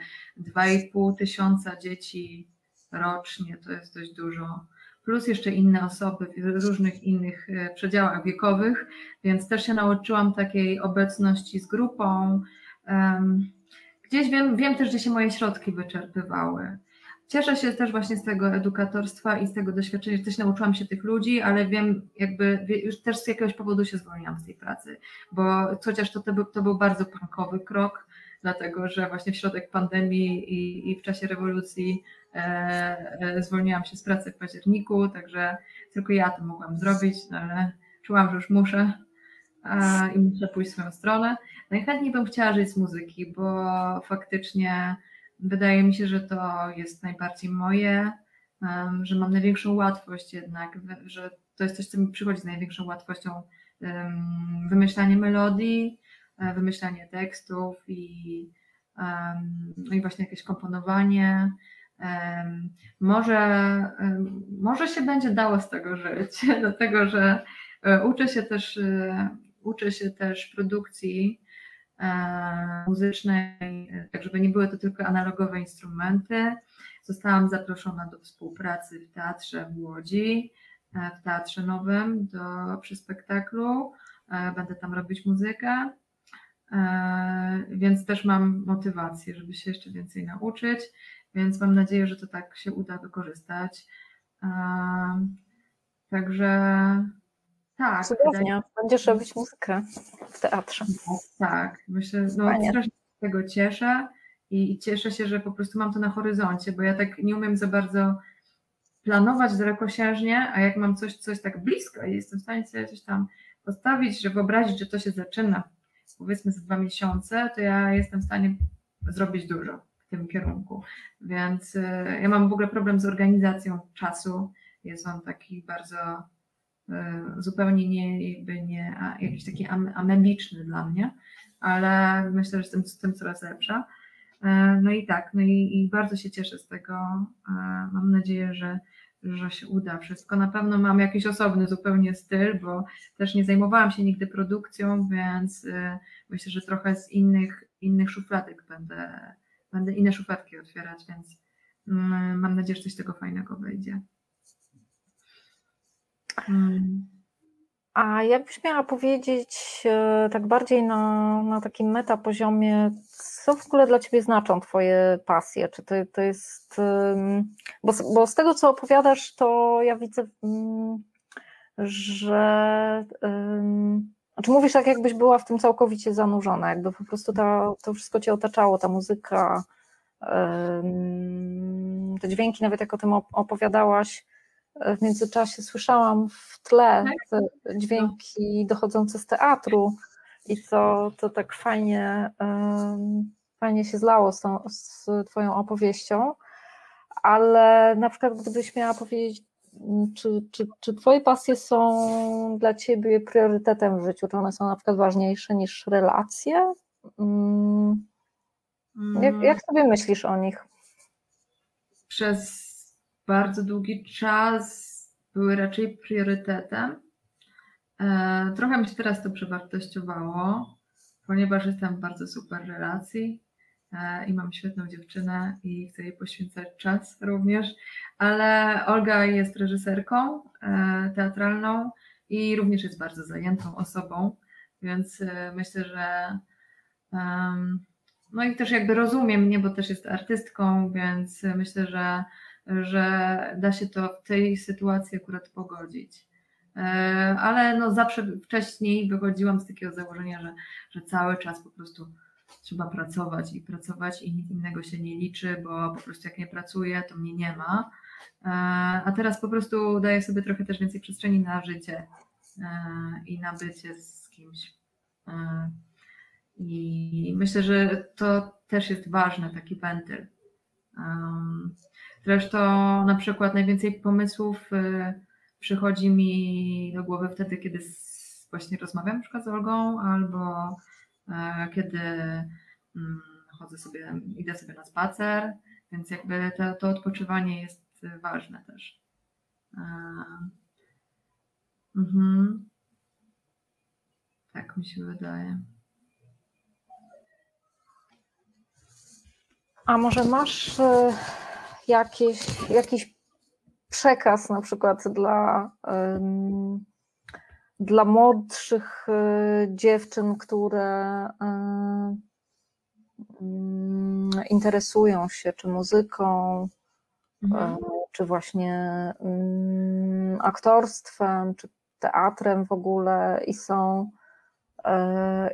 2,5 tysiąca dzieci rocznie to jest dość dużo. Plus jeszcze inne osoby w różnych innych przedziałach wiekowych, więc też się nauczyłam takiej obecności z grupą. Gdzieś wiem, wiem też, gdzie się moje środki wyczerpywały. Cieszę się też właśnie z tego edukatorstwa i z tego doświadczenia, że też nauczyłam się tych ludzi, ale wiem, jakby już też z jakiegoś powodu się zwolniłam z tej pracy, bo chociaż to, to, był, to był bardzo punkowy krok, dlatego że właśnie w środek pandemii i, i w czasie rewolucji e, e, zwolniłam się z pracy w październiku, także tylko ja to mogłam zrobić, no ale czułam, że już muszę e, i muszę pójść w swoją stronę. Najchętniej bym chciała żyć z muzyki, bo faktycznie Wydaje mi się, że to jest najbardziej moje, że mam największą łatwość jednak, że to jest coś, co mi przychodzi z największą łatwością. Wymyślanie melodii, e, wymyślanie tekstów i, no i właśnie jakieś komponowanie. Może, może się będzie dało z tego żyć, dlatego że e, uczę się też, e, uczę się też produkcji muzycznej, tak żeby nie były to tylko analogowe instrumenty. Zostałam zaproszona do współpracy w teatrze w Łodzi, e, w Teatrze Nowym do, przy spektaklu. E, będę tam robić muzykę, więc też mam motywację, żeby się jeszcze więcej nauczyć, więc mam nadzieję, że to tak się uda wykorzystać. Także tak. Cudownie. Będziesz robić muzykę w teatrze. Tak, myślę, no strasznie z tego cieszę i, cieszę się, że po prostu mam to na horyzoncie, bo ja tak nie umiem za bardzo planować dalekosiężnie, a jak mam coś, coś tak blisko i jestem w stanie sobie coś tam postawić, że wyobrazić, że to się zaczyna powiedzmy za dwa miesiące, to ja jestem w stanie zrobić dużo w tym kierunku. Więc y, ja mam w ogóle problem z organizacją czasu. Jest on taki bardzo zupełnie nie, jakby nie jakiś taki amebiczny dla mnie, ale myślę, że jestem z tym coraz lepsza. E, no i tak, no i, i bardzo się cieszę z tego. E, mam nadzieję, że, że się uda wszystko. Na pewno mam jakiś osobny zupełnie styl, bo też nie zajmowałam się nigdy produkcją, więc myślę, że trochę z innych, innych szufladek będę, będę inne szufladki otwierać, więc mm, mam nadzieję, że coś tego fajnego wyjdzie. Hmm. A jakbyś miała powiedzieć e, tak bardziej na, na takim metapoziomie, co w ogóle dla Ciebie znaczą Twoje pasje? Czy to, to jest. Bo, bo z tego, co opowiadasz, to ja widzę, że. Znaczy mówisz tak, jakbyś była w tym całkowicie zanurzona, jakby po prostu ta, to wszystko Cię otaczało, ta muzyka, te dźwięki, nawet jak o tym opowiadałaś, w międzyczasie słyszałam w tle tak. te dźwięki dochodzące z teatru i to, to tak fajnie, fajnie się zlało z, tą, z Twoją opowieścią, ale na przykład gdybyś miała powiedzieć, czy, czy, czy Twoje pasje są dla Ciebie priorytetem w życiu? Czy one są na przykład ważniejsze niż relacje? Mm. Jak, jak mm. sobie myślisz o nich? Przez bardzo długi czas były raczej priorytetem. E, trochę mi się teraz to przewartościowało, ponieważ jestem w bardzo super relacji e, i mam świetną dziewczynę i chcę jej poświęcać czas również, ale Olga jest reżyserką e, teatralną i również jest bardzo zajętą osobą, więc myślę, że no i też jakby rozumie mnie, bo też jest artystką, więc myślę, że że da się to w tej sytuacji akurat pogodzić. E, ale no zawsze wcześniej wychodziłam z takiego założenia, że, że cały czas po prostu trzeba pracować i pracować i nic innego się nie liczy, bo po prostu jak nie pracuję, to mnie nie ma. E, a teraz po prostu daję sobie trochę też więcej przestrzeni na życie e, i na bycie z kimś. I myślę, że to też jest ważne, taki wentyl. Zresztą na przykład najwięcej pomysłów y, przychodzi mi do głowy wtedy, kiedy właśnie rozmawiam na przykład z Olgą, albo e, kiedy mm, chodzę sobie, idę sobie na spacer, więc jakby to, to odpoczywanie jest ważne też. Mhm. Tak mi się wydaje. A może masz y, jakieś, jakiś przekaz na przykład dla, dla młodszych y, dziewczyn, które interesują się czy muzyką, mhm. czy właśnie aktorstwem, czy teatrem w ogóle i są,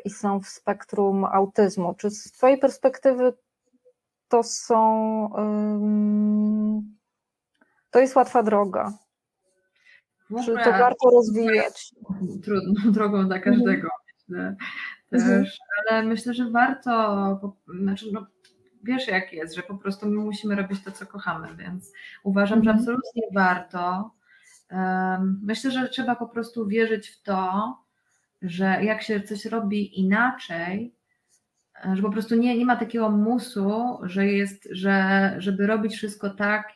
i są w spektrum autyzmu. Czy z Twojej perspektywy to są. To jest łatwa droga. Czy to warto rozwijać? Trudną drogą dla każdego, myślę. Też, mhm. ale myślę, że warto, znaczy no, wiesz jak jest, że po prostu my musimy robić to, co kochamy, więc uważam, że mhm. absolutnie warto. Myślę, że trzeba po prostu wierzyć w to, że jak się coś robi inaczej, że po prostu nie, nie ma takiego musu, że jest, że, żeby robić wszystko tak,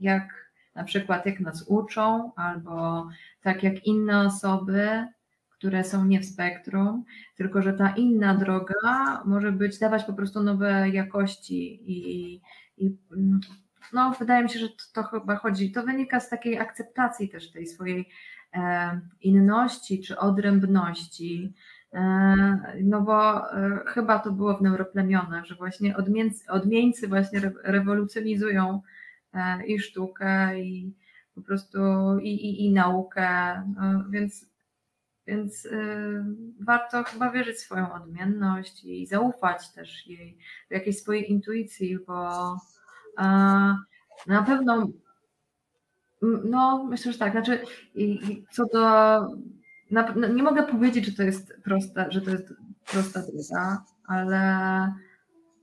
jak na przykład jak nas uczą, albo tak jak inne osoby, które są nie w spektrum, tylko że ta inna droga może być, dawać po prostu nowe jakości i, i no, wydaje mi się, że to, to, chyba chodzi, to wynika z takiej akceptacji też tej swojej e, inności czy odrębności, no bo e, chyba to było w neuroplemionach, że właśnie odmieńcy, właśnie rewolucjonizują e, i sztukę, i po prostu i, i, i naukę, no, więc, więc warto chyba wierzyć w swoją odmienność i zaufać też jej, jakiejś swojej intuicji, bo na pewno no myślę, że tak, znaczy co do na, nie mogę powiedzieć, że to jest prosta, że to jest prosta droga, ale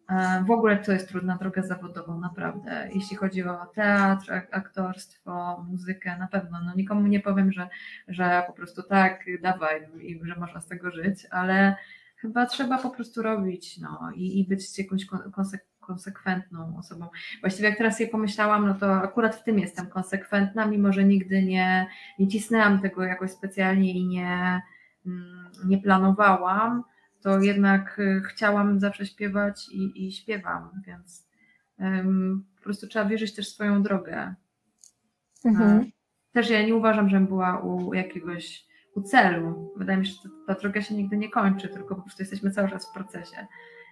e, w ogóle to jest trudna droga zawodową, naprawdę. Jeśli chodzi o teatr, aktorstwo, muzykę, na pewno. No nikomu nie powiem, że, że po prostu tak, dawaj i że można z tego żyć, ale chyba trzeba po prostu robić no, i, i być jakąś konsekwencją konsekwentną osobą. Właściwie jak teraz sobie pomyślałam, no to akurat w tym jestem konsekwentna, mimo że nigdy nie, nie cisnęłam tego jakoś specjalnie i nie, mm, nie planowałam, to jednak y, chciałam zawsze śpiewać i, i śpiewam, więc um, po prostu trzeba wierzyć też w swoją drogę. Mhm. Też ja nie uważam, żebym była u jakiegoś ku celu. Wydaje mi się, że ta droga się nigdy nie kończy, tylko po prostu jesteśmy cały czas w procesie.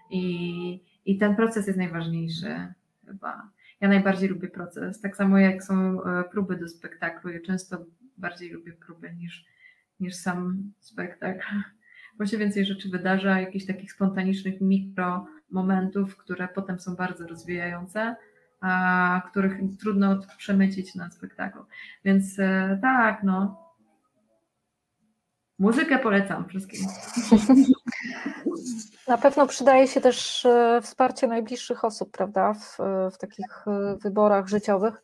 I, i ten proces jest najważniejszy chyba. Ja najbardziej lubię proces. Tak samo jak są e, próby do spektaklu. Ja często bardziej lubię próby niż, niż sam spektakl. Bo się więcej rzeczy wydarza, jakichś takich spontanicznych mikro momentów, które potem są bardzo rozwijające, a których trudno przemycić na spektaklu. Więc e, tak, no. Muzykę polecam wszystkim. Na pewno przydaje się też e, wsparcie najbliższych osób, prawda, w, w takich e, wyborach życiowych.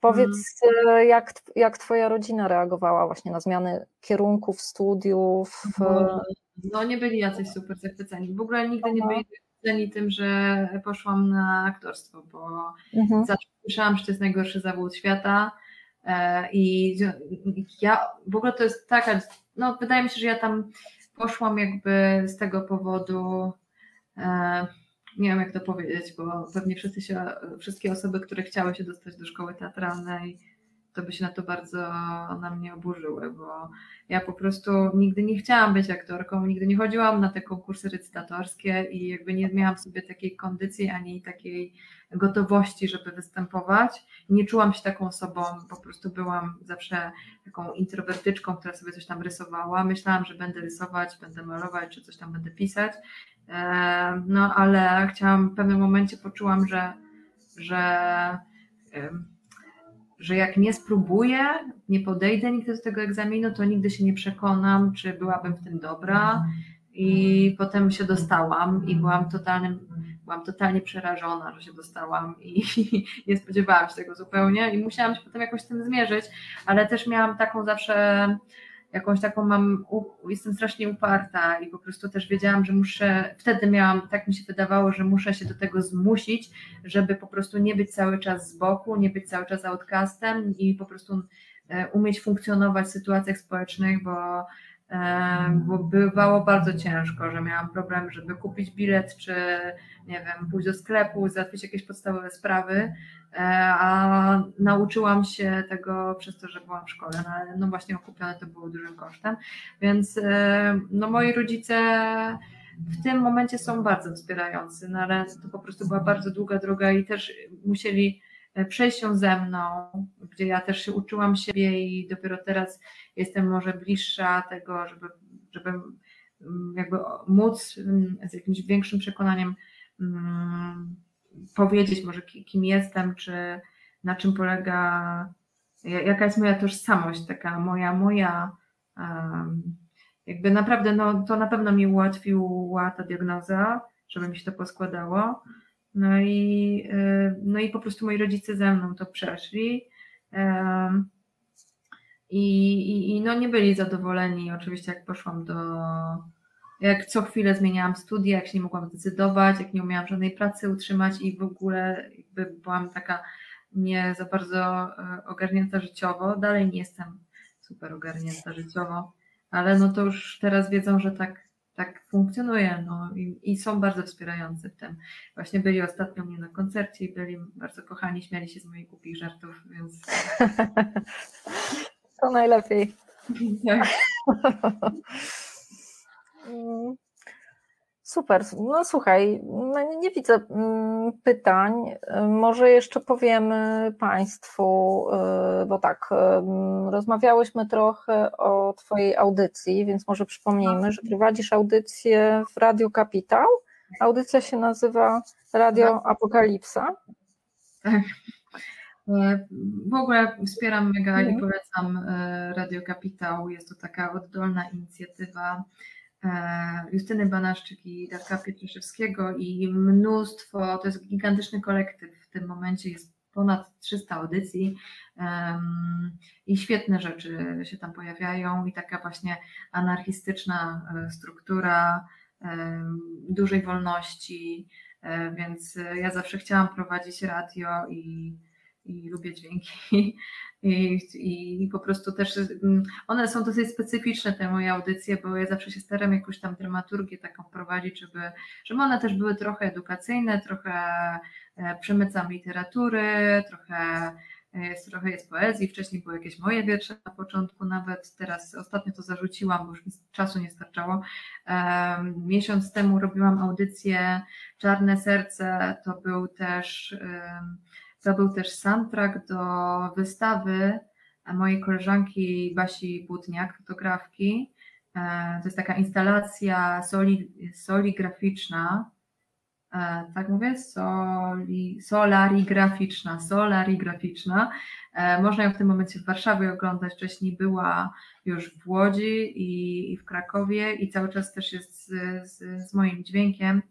Powiedz, hmm. jak, jak Twoja rodzina reagowała właśnie na zmiany kierunków, studiów? No nie byli jacyś super zachwyceni. W ogóle nigdy nie byli zachwyceni tym, że poszłam na aktorstwo, bo mhm. zawsze słyszałam, że to jest najgorszy zawód świata i ja w ogóle to jest taka, no wydaje mi się, że ja tam poszłam jakby z tego powodu, e, nie wiem jak to powiedzieć, bo pewnie wszyscy się, wszystkie osoby, które chciały się dostać do szkoły teatralnej, to by się na to bardzo na mnie oburzyły, bo ja po prostu nigdy nie chciałam być aktorką, nigdy nie chodziłam na te konkursy recytatorskie i jakby nie miałam sobie takiej kondycji ani takiej gotowości, żeby występować. Nie czułam się taką osobą, po prostu byłam zawsze taką introwertyczką, która sobie coś tam rysowała. Myślałam, że będę rysować, będę malować, czy coś tam będę pisać. No ale chciałam, w pewnym momencie poczułam, że, że że jak nie spróbuję, nie podejdę nigdy do tego egzaminu, to nigdy się nie przekonam, czy byłabym w tym dobra. I potem się dostałam i byłam totalnym, byłam totalnie przerażona, że się dostałam i nie spodziewałam się tego zupełnie i musiałam się potem jakoś z tym zmierzyć, ale też miałam taką zawsze jakąś taką mam, jestem strasznie uparta i po prostu też wiedziałam, że muszę, wtedy miałam, tak mi się wydawało, że muszę się do tego zmusić, żeby po prostu nie być cały czas z boku, nie być cały czas outcastem i po prostu e, umieć funkcjonować w sytuacjach społecznych, bo bo bywało bardzo ciężko, że miałam problem, żeby kupić bilet, czy nie wiem, pójść do sklepu, załatwić jakieś podstawowe sprawy, e, a nauczyłam się tego przez to, że byłam w szkole, no, ale no właśnie okupione to było dużym kosztem, więc e, no moi rodzice w tym momencie są bardzo wspierający, no ale to po prostu była bardzo długa droga i też musieli przejść ją ze mną, gdzie ja też się uczyłam siebie i dopiero teraz jestem może bliższa tego, żeby, żeby mm, jakby móc mm, z jakimś większym przekonaniem um, powiedzieć może kim jestem, czy na czym polega, jaka jest moja tożsamość, taka moja, moja jakby naprawdę, no to na pewno mi ułatwiła ta diagnoza, żeby mi się to poskładało. No i, y, no i po prostu moi rodzice ze mną to przeszli. I, i, I no nie byli zadowoleni, oczywiście, jak poszłam do. Jak co chwilę zmieniałam studia, jak się nie mogłam zdecydować, jak nie umiałam żadnej pracy utrzymać i w ogóle jakby byłam taka nie za bardzo e, ogarnięta życiowo. Dalej nie jestem super ogarnięta życiowo, ale no to już teraz wiedzą, że tak tak funkcjonuje no, i, i, są bardzo wspierający w tym. Właśnie byli ostatnio mnie na koncercie i byli bardzo kochani, śmiali się z moich głupich żartów, więc... To najlepiej. Tak. Super. No słuchaj, no nie widzę mm, pytań. Może jeszcze powiemy Państwu, y, bo tak, rozmawiałyśmy trochę o Twojej audycji, więc może przypomnijmy, że prowadzisz audycję w Radio Kapitał. Audycja się nazywa Radio tak. Apokalipsa. Tak. W ogóle wspieram mega i mhm. polecam Radio Kapitał. Jest to taka oddolna inicjatywa Justyny Banaszczyk i Darka Pietraszewskiego i mnóstwo, to jest gigantyczny kolektyw, w tym momencie jest ponad 300 audycji um, i świetne rzeczy się tam pojawiają i taka właśnie anarchistyczna e, struktura um, dużej wolności, um, więc ja zawsze chciałam prowadzić radio i i lubię dźwięki. I, i, po prostu też mm, one są dosyć specyficzne te moje audycje, bo ja zawsze się staram jakąś tam dramaturgię taką prowadzić, żeby, żeby one też były trochę edukacyjne, trochę e, przemycam literatury, trochę jest trochę jest poezji, wcześniej były jakieś moje wiersze na początku nawet, teraz ostatnio to zarzuciłam, bo już mi czasu nie starczało. Miesiąc temu robiłam audycję Czarne Serce, to był też to był też soundtrack do wystawy mojej koleżanki Basi Butniak, fotografki. E, to jest taka instalacja soli, soligraficzna, e, tak mówię, soli, solarigraficzna, solarigraficzna. E, można ją w tym momencie w Warszawie oglądać, wcześniej była już w Łodzi i, i w Krakowie i cały czas też jest z, z, z moim dźwiękiem.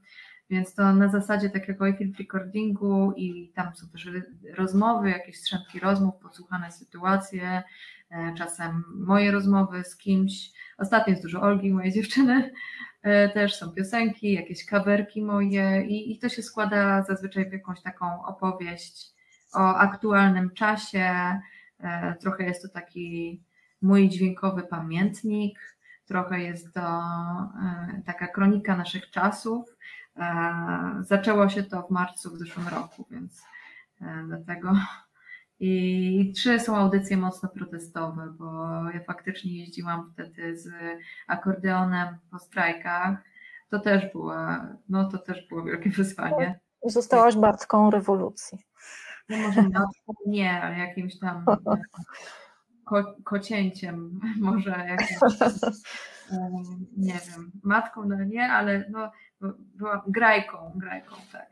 Więc to na zasadzie takiego field recordingu i tam są też rozmowy, jakieś strzępki rozmów, podsłuchane sytuacje, e, czasem moje rozmowy z kimś. Ostatnio jest dużo Olgi, mojej dziewczyny, e, też są piosenki, jakieś kawerki moje i, i to się składa zazwyczaj w jakąś taką opowieść o aktualnym czasie. E, trochę jest to taki mój dźwiękowy pamiętnik, trochę jest to taka kronika naszych czasów, zaczęło się to w marcu w zeszłym roku, więc e, dlatego. I trzy są audycje mocno protestowe, bo ja faktycznie jeździłam wtedy z akordeonem po strajkach. To też było, no to też było wielkie wyzwanie. Zostałaś Bartką rewolucji. No może nie, ale jakimś tam ko, kocięciem, może jakimś, nie wiem, matką, no nie, ale no, byłam grajką, grajką, tak,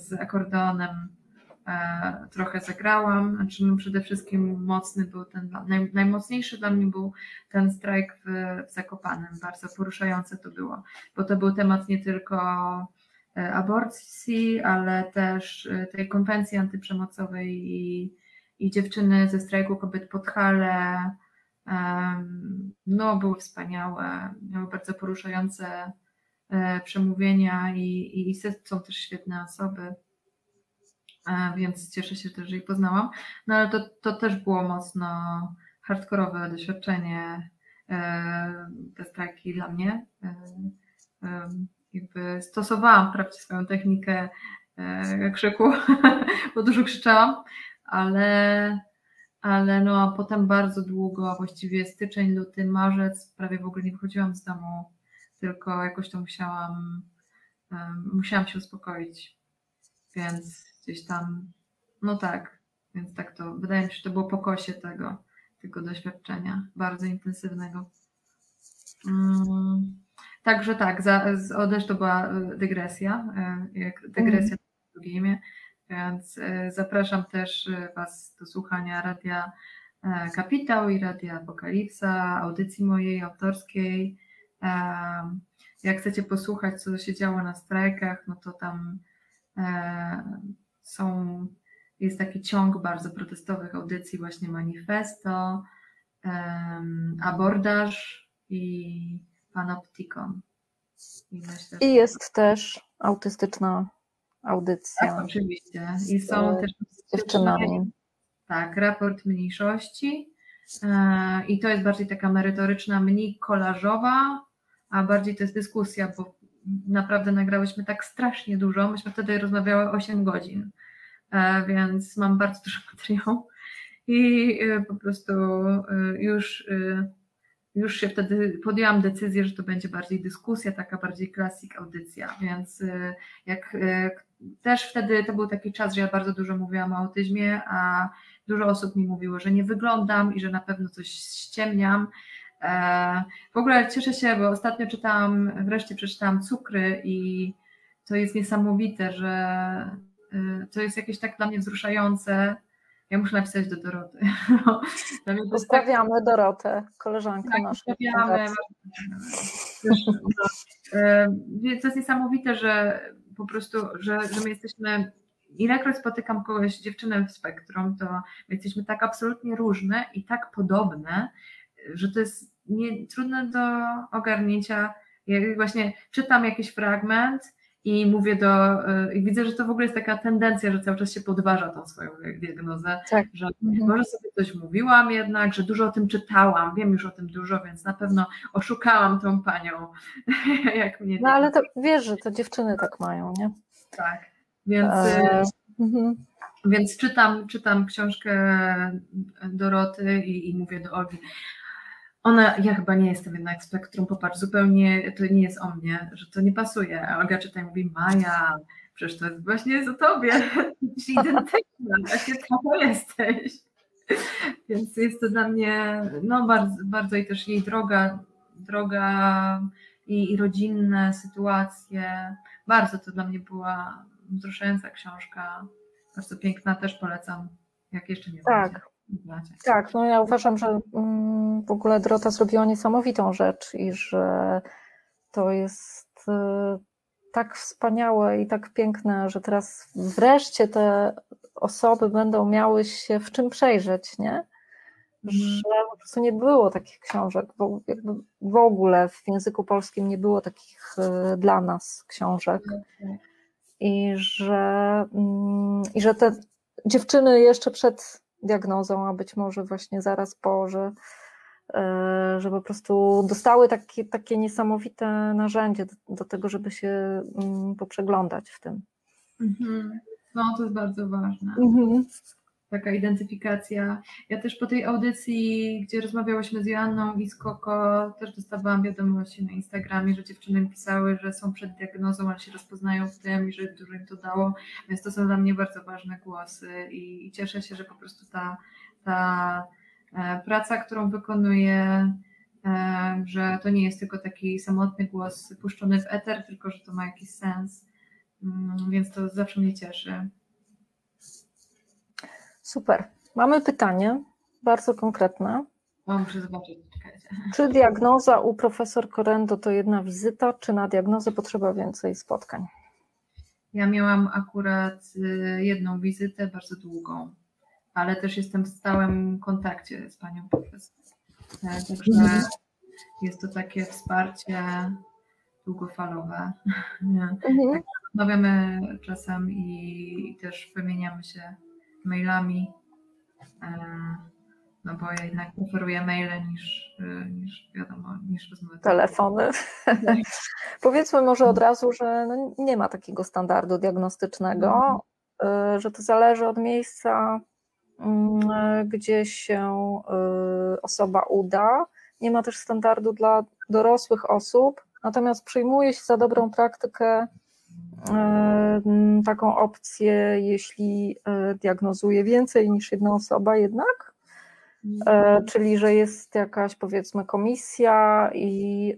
z akordeonem e, trochę zagrałam, znaczy no przede wszystkim mocny był ten, naj, najmocniejszy dla mnie był ten strajk w, w Zakopanem, bardzo poruszające to było, bo to był temat nie tylko e, aborcji, ale też e, tej konwencji antyprzemocowej i, i dziewczyny ze strajku kobiet pod Hale, no były wspaniałe, miały bardzo poruszające przemówienia i, i są też świetne osoby, e, więc cieszę się też, że ich poznałam. No ale to, to też było mocno hardkorowe doświadczenie, e, te strajki dla mnie. Jakby stosowałam wprawdzie swoją technikę krzyku, bo dużo krzyczałam, ale, ale no a potem bardzo długo, właściwie styczeń, luty, marzec, prawie w ogóle nie wychodziłam z domu tylko jakoś to musiałam, musiałam się uspokoić, więc gdzieś tam, no tak, więc tak to, wydaje mi się, że to było pokłosie tego, tego doświadczenia, bardzo intensywnego. Mm, także tak, za, z to była e, dygresja, e, jak dygresja mm. w imię, więc e, zapraszam też Was do słuchania Radia Kapitał i Radia Apokalipsa, audycji mojej autorskiej, jak chcecie posłuchać, co się działo na strajkach, no to tam e, są, jest taki ciąg bardzo protestowych audycji, właśnie manifesto, abordaż i panoptikon. I, myślę, I jest też autystyczna audycja. Tak, oczywiście. I są też z dziewczynami. Tak, raport mniejszości. E, I to jest bardziej taka merytoryczna, mniej kolażowa, a bardziej to jest dyskusja, bo naprawdę nagrałyśmy tak strasznie dużo. Myśmy wtedy rozmawiały 8 godzin, e, więc mam bardzo dużo materiału. I e, po prostu e, już, już się wtedy podjęłam decyzję, że to będzie bardziej dyskusja, taka bardziej klasik audycja, więc jak też wtedy to był taki czas, że ja bardzo dużo mówiłam o autyzmie, a dużo osób mi mówiło, że nie wyglądam i że na pewno coś ściemniam, w ogóle cieszę się, bo ostatnio czytałam, wreszcie przeczytałam Cukry i to jest niesamowite, że e, to jest jakieś tak dla mnie wzruszające. Ja muszę napisać do Doroty. Pozdrawiamy tak... Dorotę, koleżankę tak, naszą. Pozdrawiamy. E, to jest niesamowite, że po prostu, że, że my jesteśmy ilekroć spotykam kogoś, dziewczynę w spektrum, to my jesteśmy tak absolutnie różne i tak podobne, że to jest nie, trudne do ogarnięcia. Ja właśnie czytam jakiś fragment i mówię do, y, i widzę, że to w ogóle jest taka tendencja, że cały czas się podważa tą swoją diagnozę, tak. że mhm. może sobie coś mówiłam jednak, że dużo o tym czytałam, wiem już o tym dużo, więc na pewno oszukałam tą panią, jak mnie. No ale to wiesz, że to dziewczyny tak mają, nie? Tak, więc... E... Mhm. Więc czytam, czytam książkę Doroty i, i mówię do Olgi, ona, ja chyba nie jestem jednak spektrum, popatrz, zupełnie to nie jest o mnie, że to nie pasuje. A Olga czyta i mówi, Maja, przecież to jest właśnie o tobie, jesteś identyczna, właśnie to jesteś. Więc jest to dla mnie, no bardzo, bardzo i też jej droga, droga i, i rodzinne sytuacje, bardzo to dla mnie była wzruszająca książka, bardzo piękna, też polecam, jak jeszcze nie Tak. Tak, no ja uważam, że mm, w ogóle Drota zrobiła niesamowitą rzecz i że to jest y, tak wspaniałe i tak piękne, że teraz wreszcie te osoby będą miały się w czym przejrzeć, nie? Mhm. Że po prostu nie było takich książek, bo jakby w ogóle w języku polskim nie było takich y, dla nas książek. I że, mm, I że te dziewczyny jeszcze przed diagnozą, a być może właśnie zaraz po, że, e, że po prostu dostały takie, takie niesamowite narzędzie do, do tego, żeby się mm, poprzeglądać w tym. Mhm. No, to jest bardzo ważne. Mhm taka identyfikacja. Ja też po tej audycji, gdzie rozmawiałyśmy z Joanną i z Koko, też dostawałam wiadomości na Instagramie, że dziewczyny pisały, że są przed diagnozą, ale się rozpoznają w tym i że dużo im to dało, więc to są dla mnie bardzo ważne głosy i, i cieszę się, że po prostu ta, ta e, praca, którą wykonuję, e, że to nie jest tylko taki samotny głos puszczony w eter, tylko że to ma jakiś sens, mm, więc to zawsze mnie cieszy. Super. Mamy pytanie, bardzo konkretne. muszę zobaczyć, czekajcie. Czy diagnoza u profesor Korendo to jedna wizyta, czy na diagnozę potrzeba więcej spotkań? Ja miałam akurat y, jedną wizytę, bardzo długą, ale też jestem w stałym kontakcie z panią profesor. E, także jest to takie wsparcie długofalowe. Mhm. Tak, rozmawiamy czasem i też wymieniamy się mailami, e, no bo ja jednak preferuję maile niż, e, niż wiadomo, niż rozmowy. Telefony. Powiedzmy może od razu, że no nie ma takiego standardu diagnostycznego, mhm. że to zależy od miejsca, mm, gdzie się osoba uda. Nie ma też standardu dla dorosłych osób, natomiast przyjmuje się za dobrą praktykę taką opcję, jeśli e, diagnozuje więcej niż jedna osoba jednak, e, czyli że jest jakaś powiedzmy komisja i,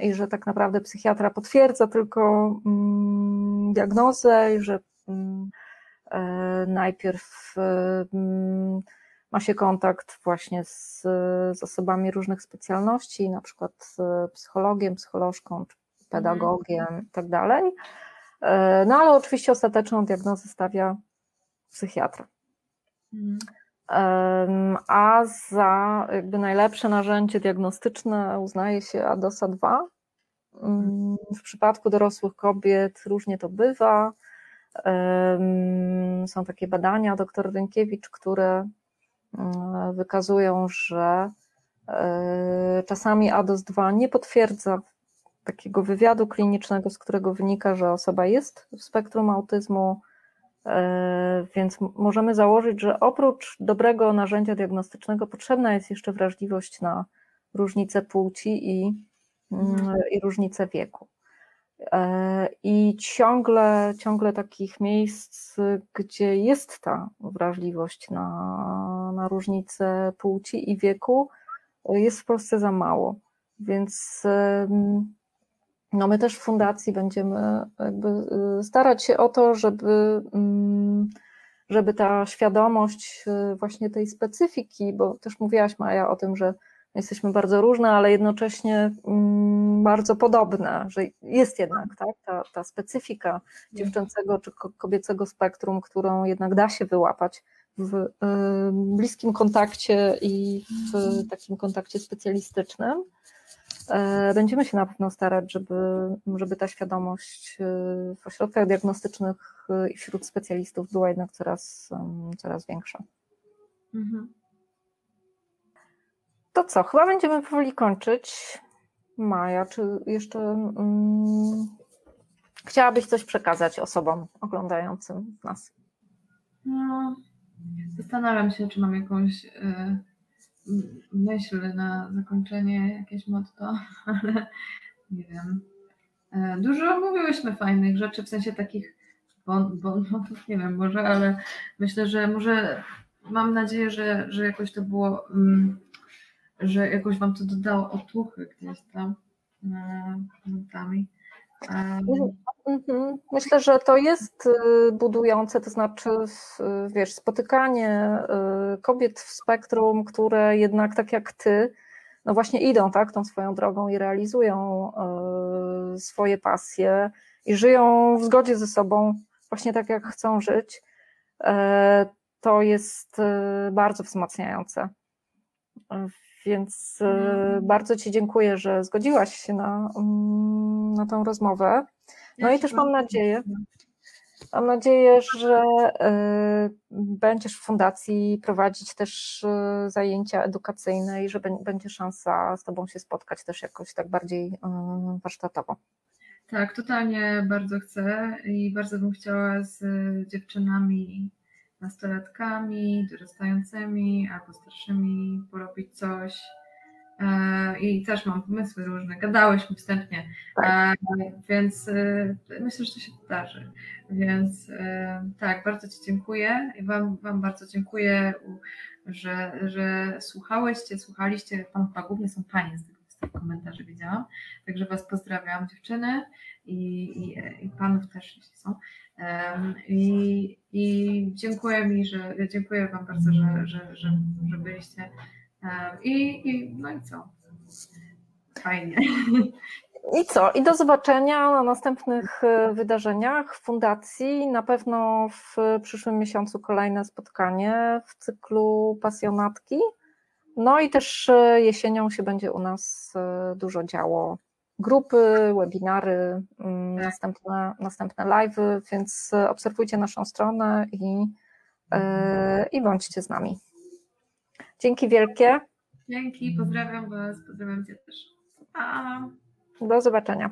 i że tak naprawdę psychiatra potwierdza tylko diagnozę i że e, najpierw ma się kontakt właśnie z, z osobami różnych specjalności, na przykład z psychologiem, psycholożką czy pedagogiem i tak dalej. E, no ale oczywiście ostateczną diagnozę stawia psychiatra. Mhm. A za jakby najlepsze narzędzie diagnostyczne uznaje się ADOSA 2. Mm, w przypadku dorosłych kobiet różnie to bywa. Są takie badania dr Rynkiewicz, które mm, wykazują, że e, czasami ADOS 2 nie potwierdza takiego wywiadu klinicznego, z którego wynika, że osoba jest w spektrum autyzmu, e, więc możemy założyć, że oprócz dobrego narzędzia diagnostycznego potrzebna jest jeszcze wrażliwość na różnice płci i, mhm. i różnice wieku. E, I ciągle, ciągle takich miejsc, gdzie jest ta wrażliwość na, na różnice płci i wieku, jest w Polsce za mało. Więc no my też w fundacji będziemy jakby y, starać się o to, żeby, mm, żeby ta świadomość y, właśnie tej specyfiki, bo też mówiłaś Maja o tym, że jesteśmy bardzo różne, ale jednocześnie mm, bardzo podobne, że jest jednak tak, ta, ta specyfika dziewczęcego czy kobiecego spektrum, którą jednak da się wyłapać w bliskim kontakcie i w takim kontakcie specjalistycznym. E, będziemy się na pewno starać, żeby, żeby ta świadomość e, w ośrodkach diagnostycznych e, i wśród specjalistów była jednak coraz, coraz większa. Mhm. To co, chyba będziemy powoli kończyć. Maja, czy jeszcze um, chciałabyś coś przekazać osobom oglądającym nas? No, zastanawiam się, czy mam jakąś y, myśl na zakończenie, jakieś motto, ale nie wiem. E, dużo mówiłyśmy fajnych rzeczy, w sensie takich bon, nie wiem może, ale myślę, że może mam nadzieję, że, że jakoś to było, um, że jakoś Wam to dodało otuchy gdzieś tam momentami. Mhm. Myślę, że to jest y, budujące, to znaczy, wiesz, spotykanie y, kobiet w spektrum, które jednak tak jak ty, no właśnie idą tak, tą swoją drogą i realizują y, swoje pasje i żyją w zgodzie ze sobą, właśnie tak jak chcą żyć, to jest bardzo wzmacniające. Więc mhm. bardzo Ci dziękuję, że zgodziłaś się na, mm, na tą rozmowę. No ja i też mam nadzieję, mam nadzieję, że y, będziesz w fundacji prowadzić też y, zajęcia edukacyjne i że będzie szansa z Tobą się spotkać też jakoś tak bardziej warsztatowo. Tak, totalnie bardzo chcę i bardzo bym chciała z dziewczynami, nastolatkami, dorastającymi albo starszymi porobić coś E, i też mam pomysły różne. Gadałyśmy wstępnie, tak. E, więc e, myślę, że to się wydarzy. Więc tak, bardzo Ci dziękuję i Wam, wam bardzo dziękuję, że, że słuchałyście, słuchaliście. Pan chyba głównie są Panie z tych, z tych komentarzy widziałam. Także Was pozdrawiam dziewczyny i, i, i Panów też, jeśli są. I, I dziękuję mi, że dziękuję Wam bardzo, że, że, że, że byliście i, i no i co? Fajnie. I co? I do zobaczenia na następnych e, wydarzeniach w fundacji. Na pewno w przyszłym miesiącu kolejne spotkanie w cyklu Pasjonatki. No i też e, jesienią się będzie u nas e, dużo działo. Grupy, webinary, mm, tak. następne, następne live'y, więc obserwujcie naszą stronę i, i bądźcie z nami. Dzięki wielkie. Dzięki, pozdrawiam Was, pozdrawiam Cię też. Do zobaczenia.